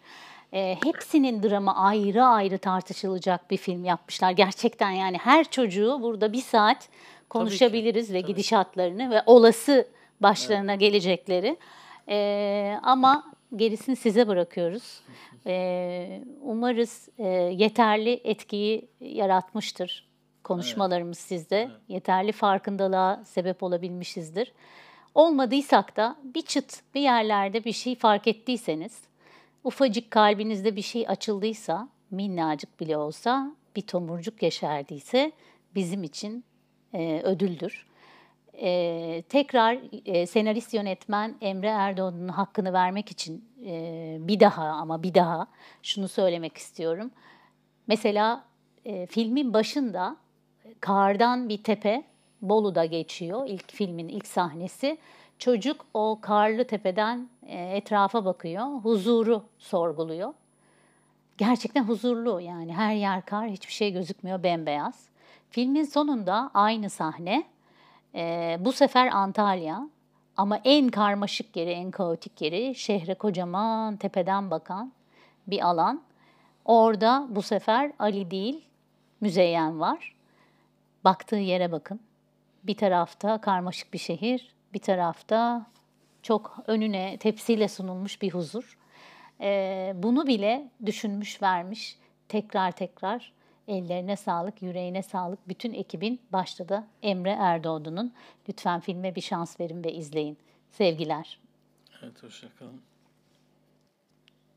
Ee, hepsinin dramı ayrı ayrı tartışılacak bir film yapmışlar. Gerçekten yani her çocuğu burada bir saat konuşabiliriz ve gidişatlarını ve olası başlarına gelecekleri. Ee, ama gerisini size bırakıyoruz. [laughs] Ee, umarız e, yeterli etkiyi yaratmıştır konuşmalarımız sizde. Yeterli farkındalığa sebep olabilmişizdir. Olmadıysak da bir çıt bir yerlerde bir şey fark ettiyseniz, ufacık kalbinizde bir şey açıldıysa, minnacık bile olsa bir tomurcuk yeşerdiyse bizim için e, ödüldür. E, tekrar e, senarist yönetmen Emre Erdoğan'ın hakkını vermek için e, bir daha ama bir daha şunu söylemek istiyorum. Mesela e, filmin başında kardan bir tepe Bolu'da geçiyor ilk filmin ilk sahnesi. Çocuk o karlı tepeden e, etrafa bakıyor, huzuru sorguluyor. Gerçekten huzurlu yani her yer kar, hiçbir şey gözükmüyor bembeyaz. Filmin sonunda aynı sahne e, bu sefer Antalya ama en karmaşık yeri, en kaotik yeri şehre kocaman tepeden bakan bir alan. Orada bu sefer Ali değil, Müzeyyen var. Baktığı yere bakın. Bir tarafta karmaşık bir şehir, bir tarafta çok önüne tepsiyle sunulmuş bir huzur. Ee, bunu bile düşünmüş, vermiş. Tekrar tekrar ellerine sağlık, yüreğine sağlık. Bütün ekibin başta da Emre Erdoğdu'nun. Lütfen filme bir şans verin ve izleyin. Sevgiler. Evet, hoşçakalın.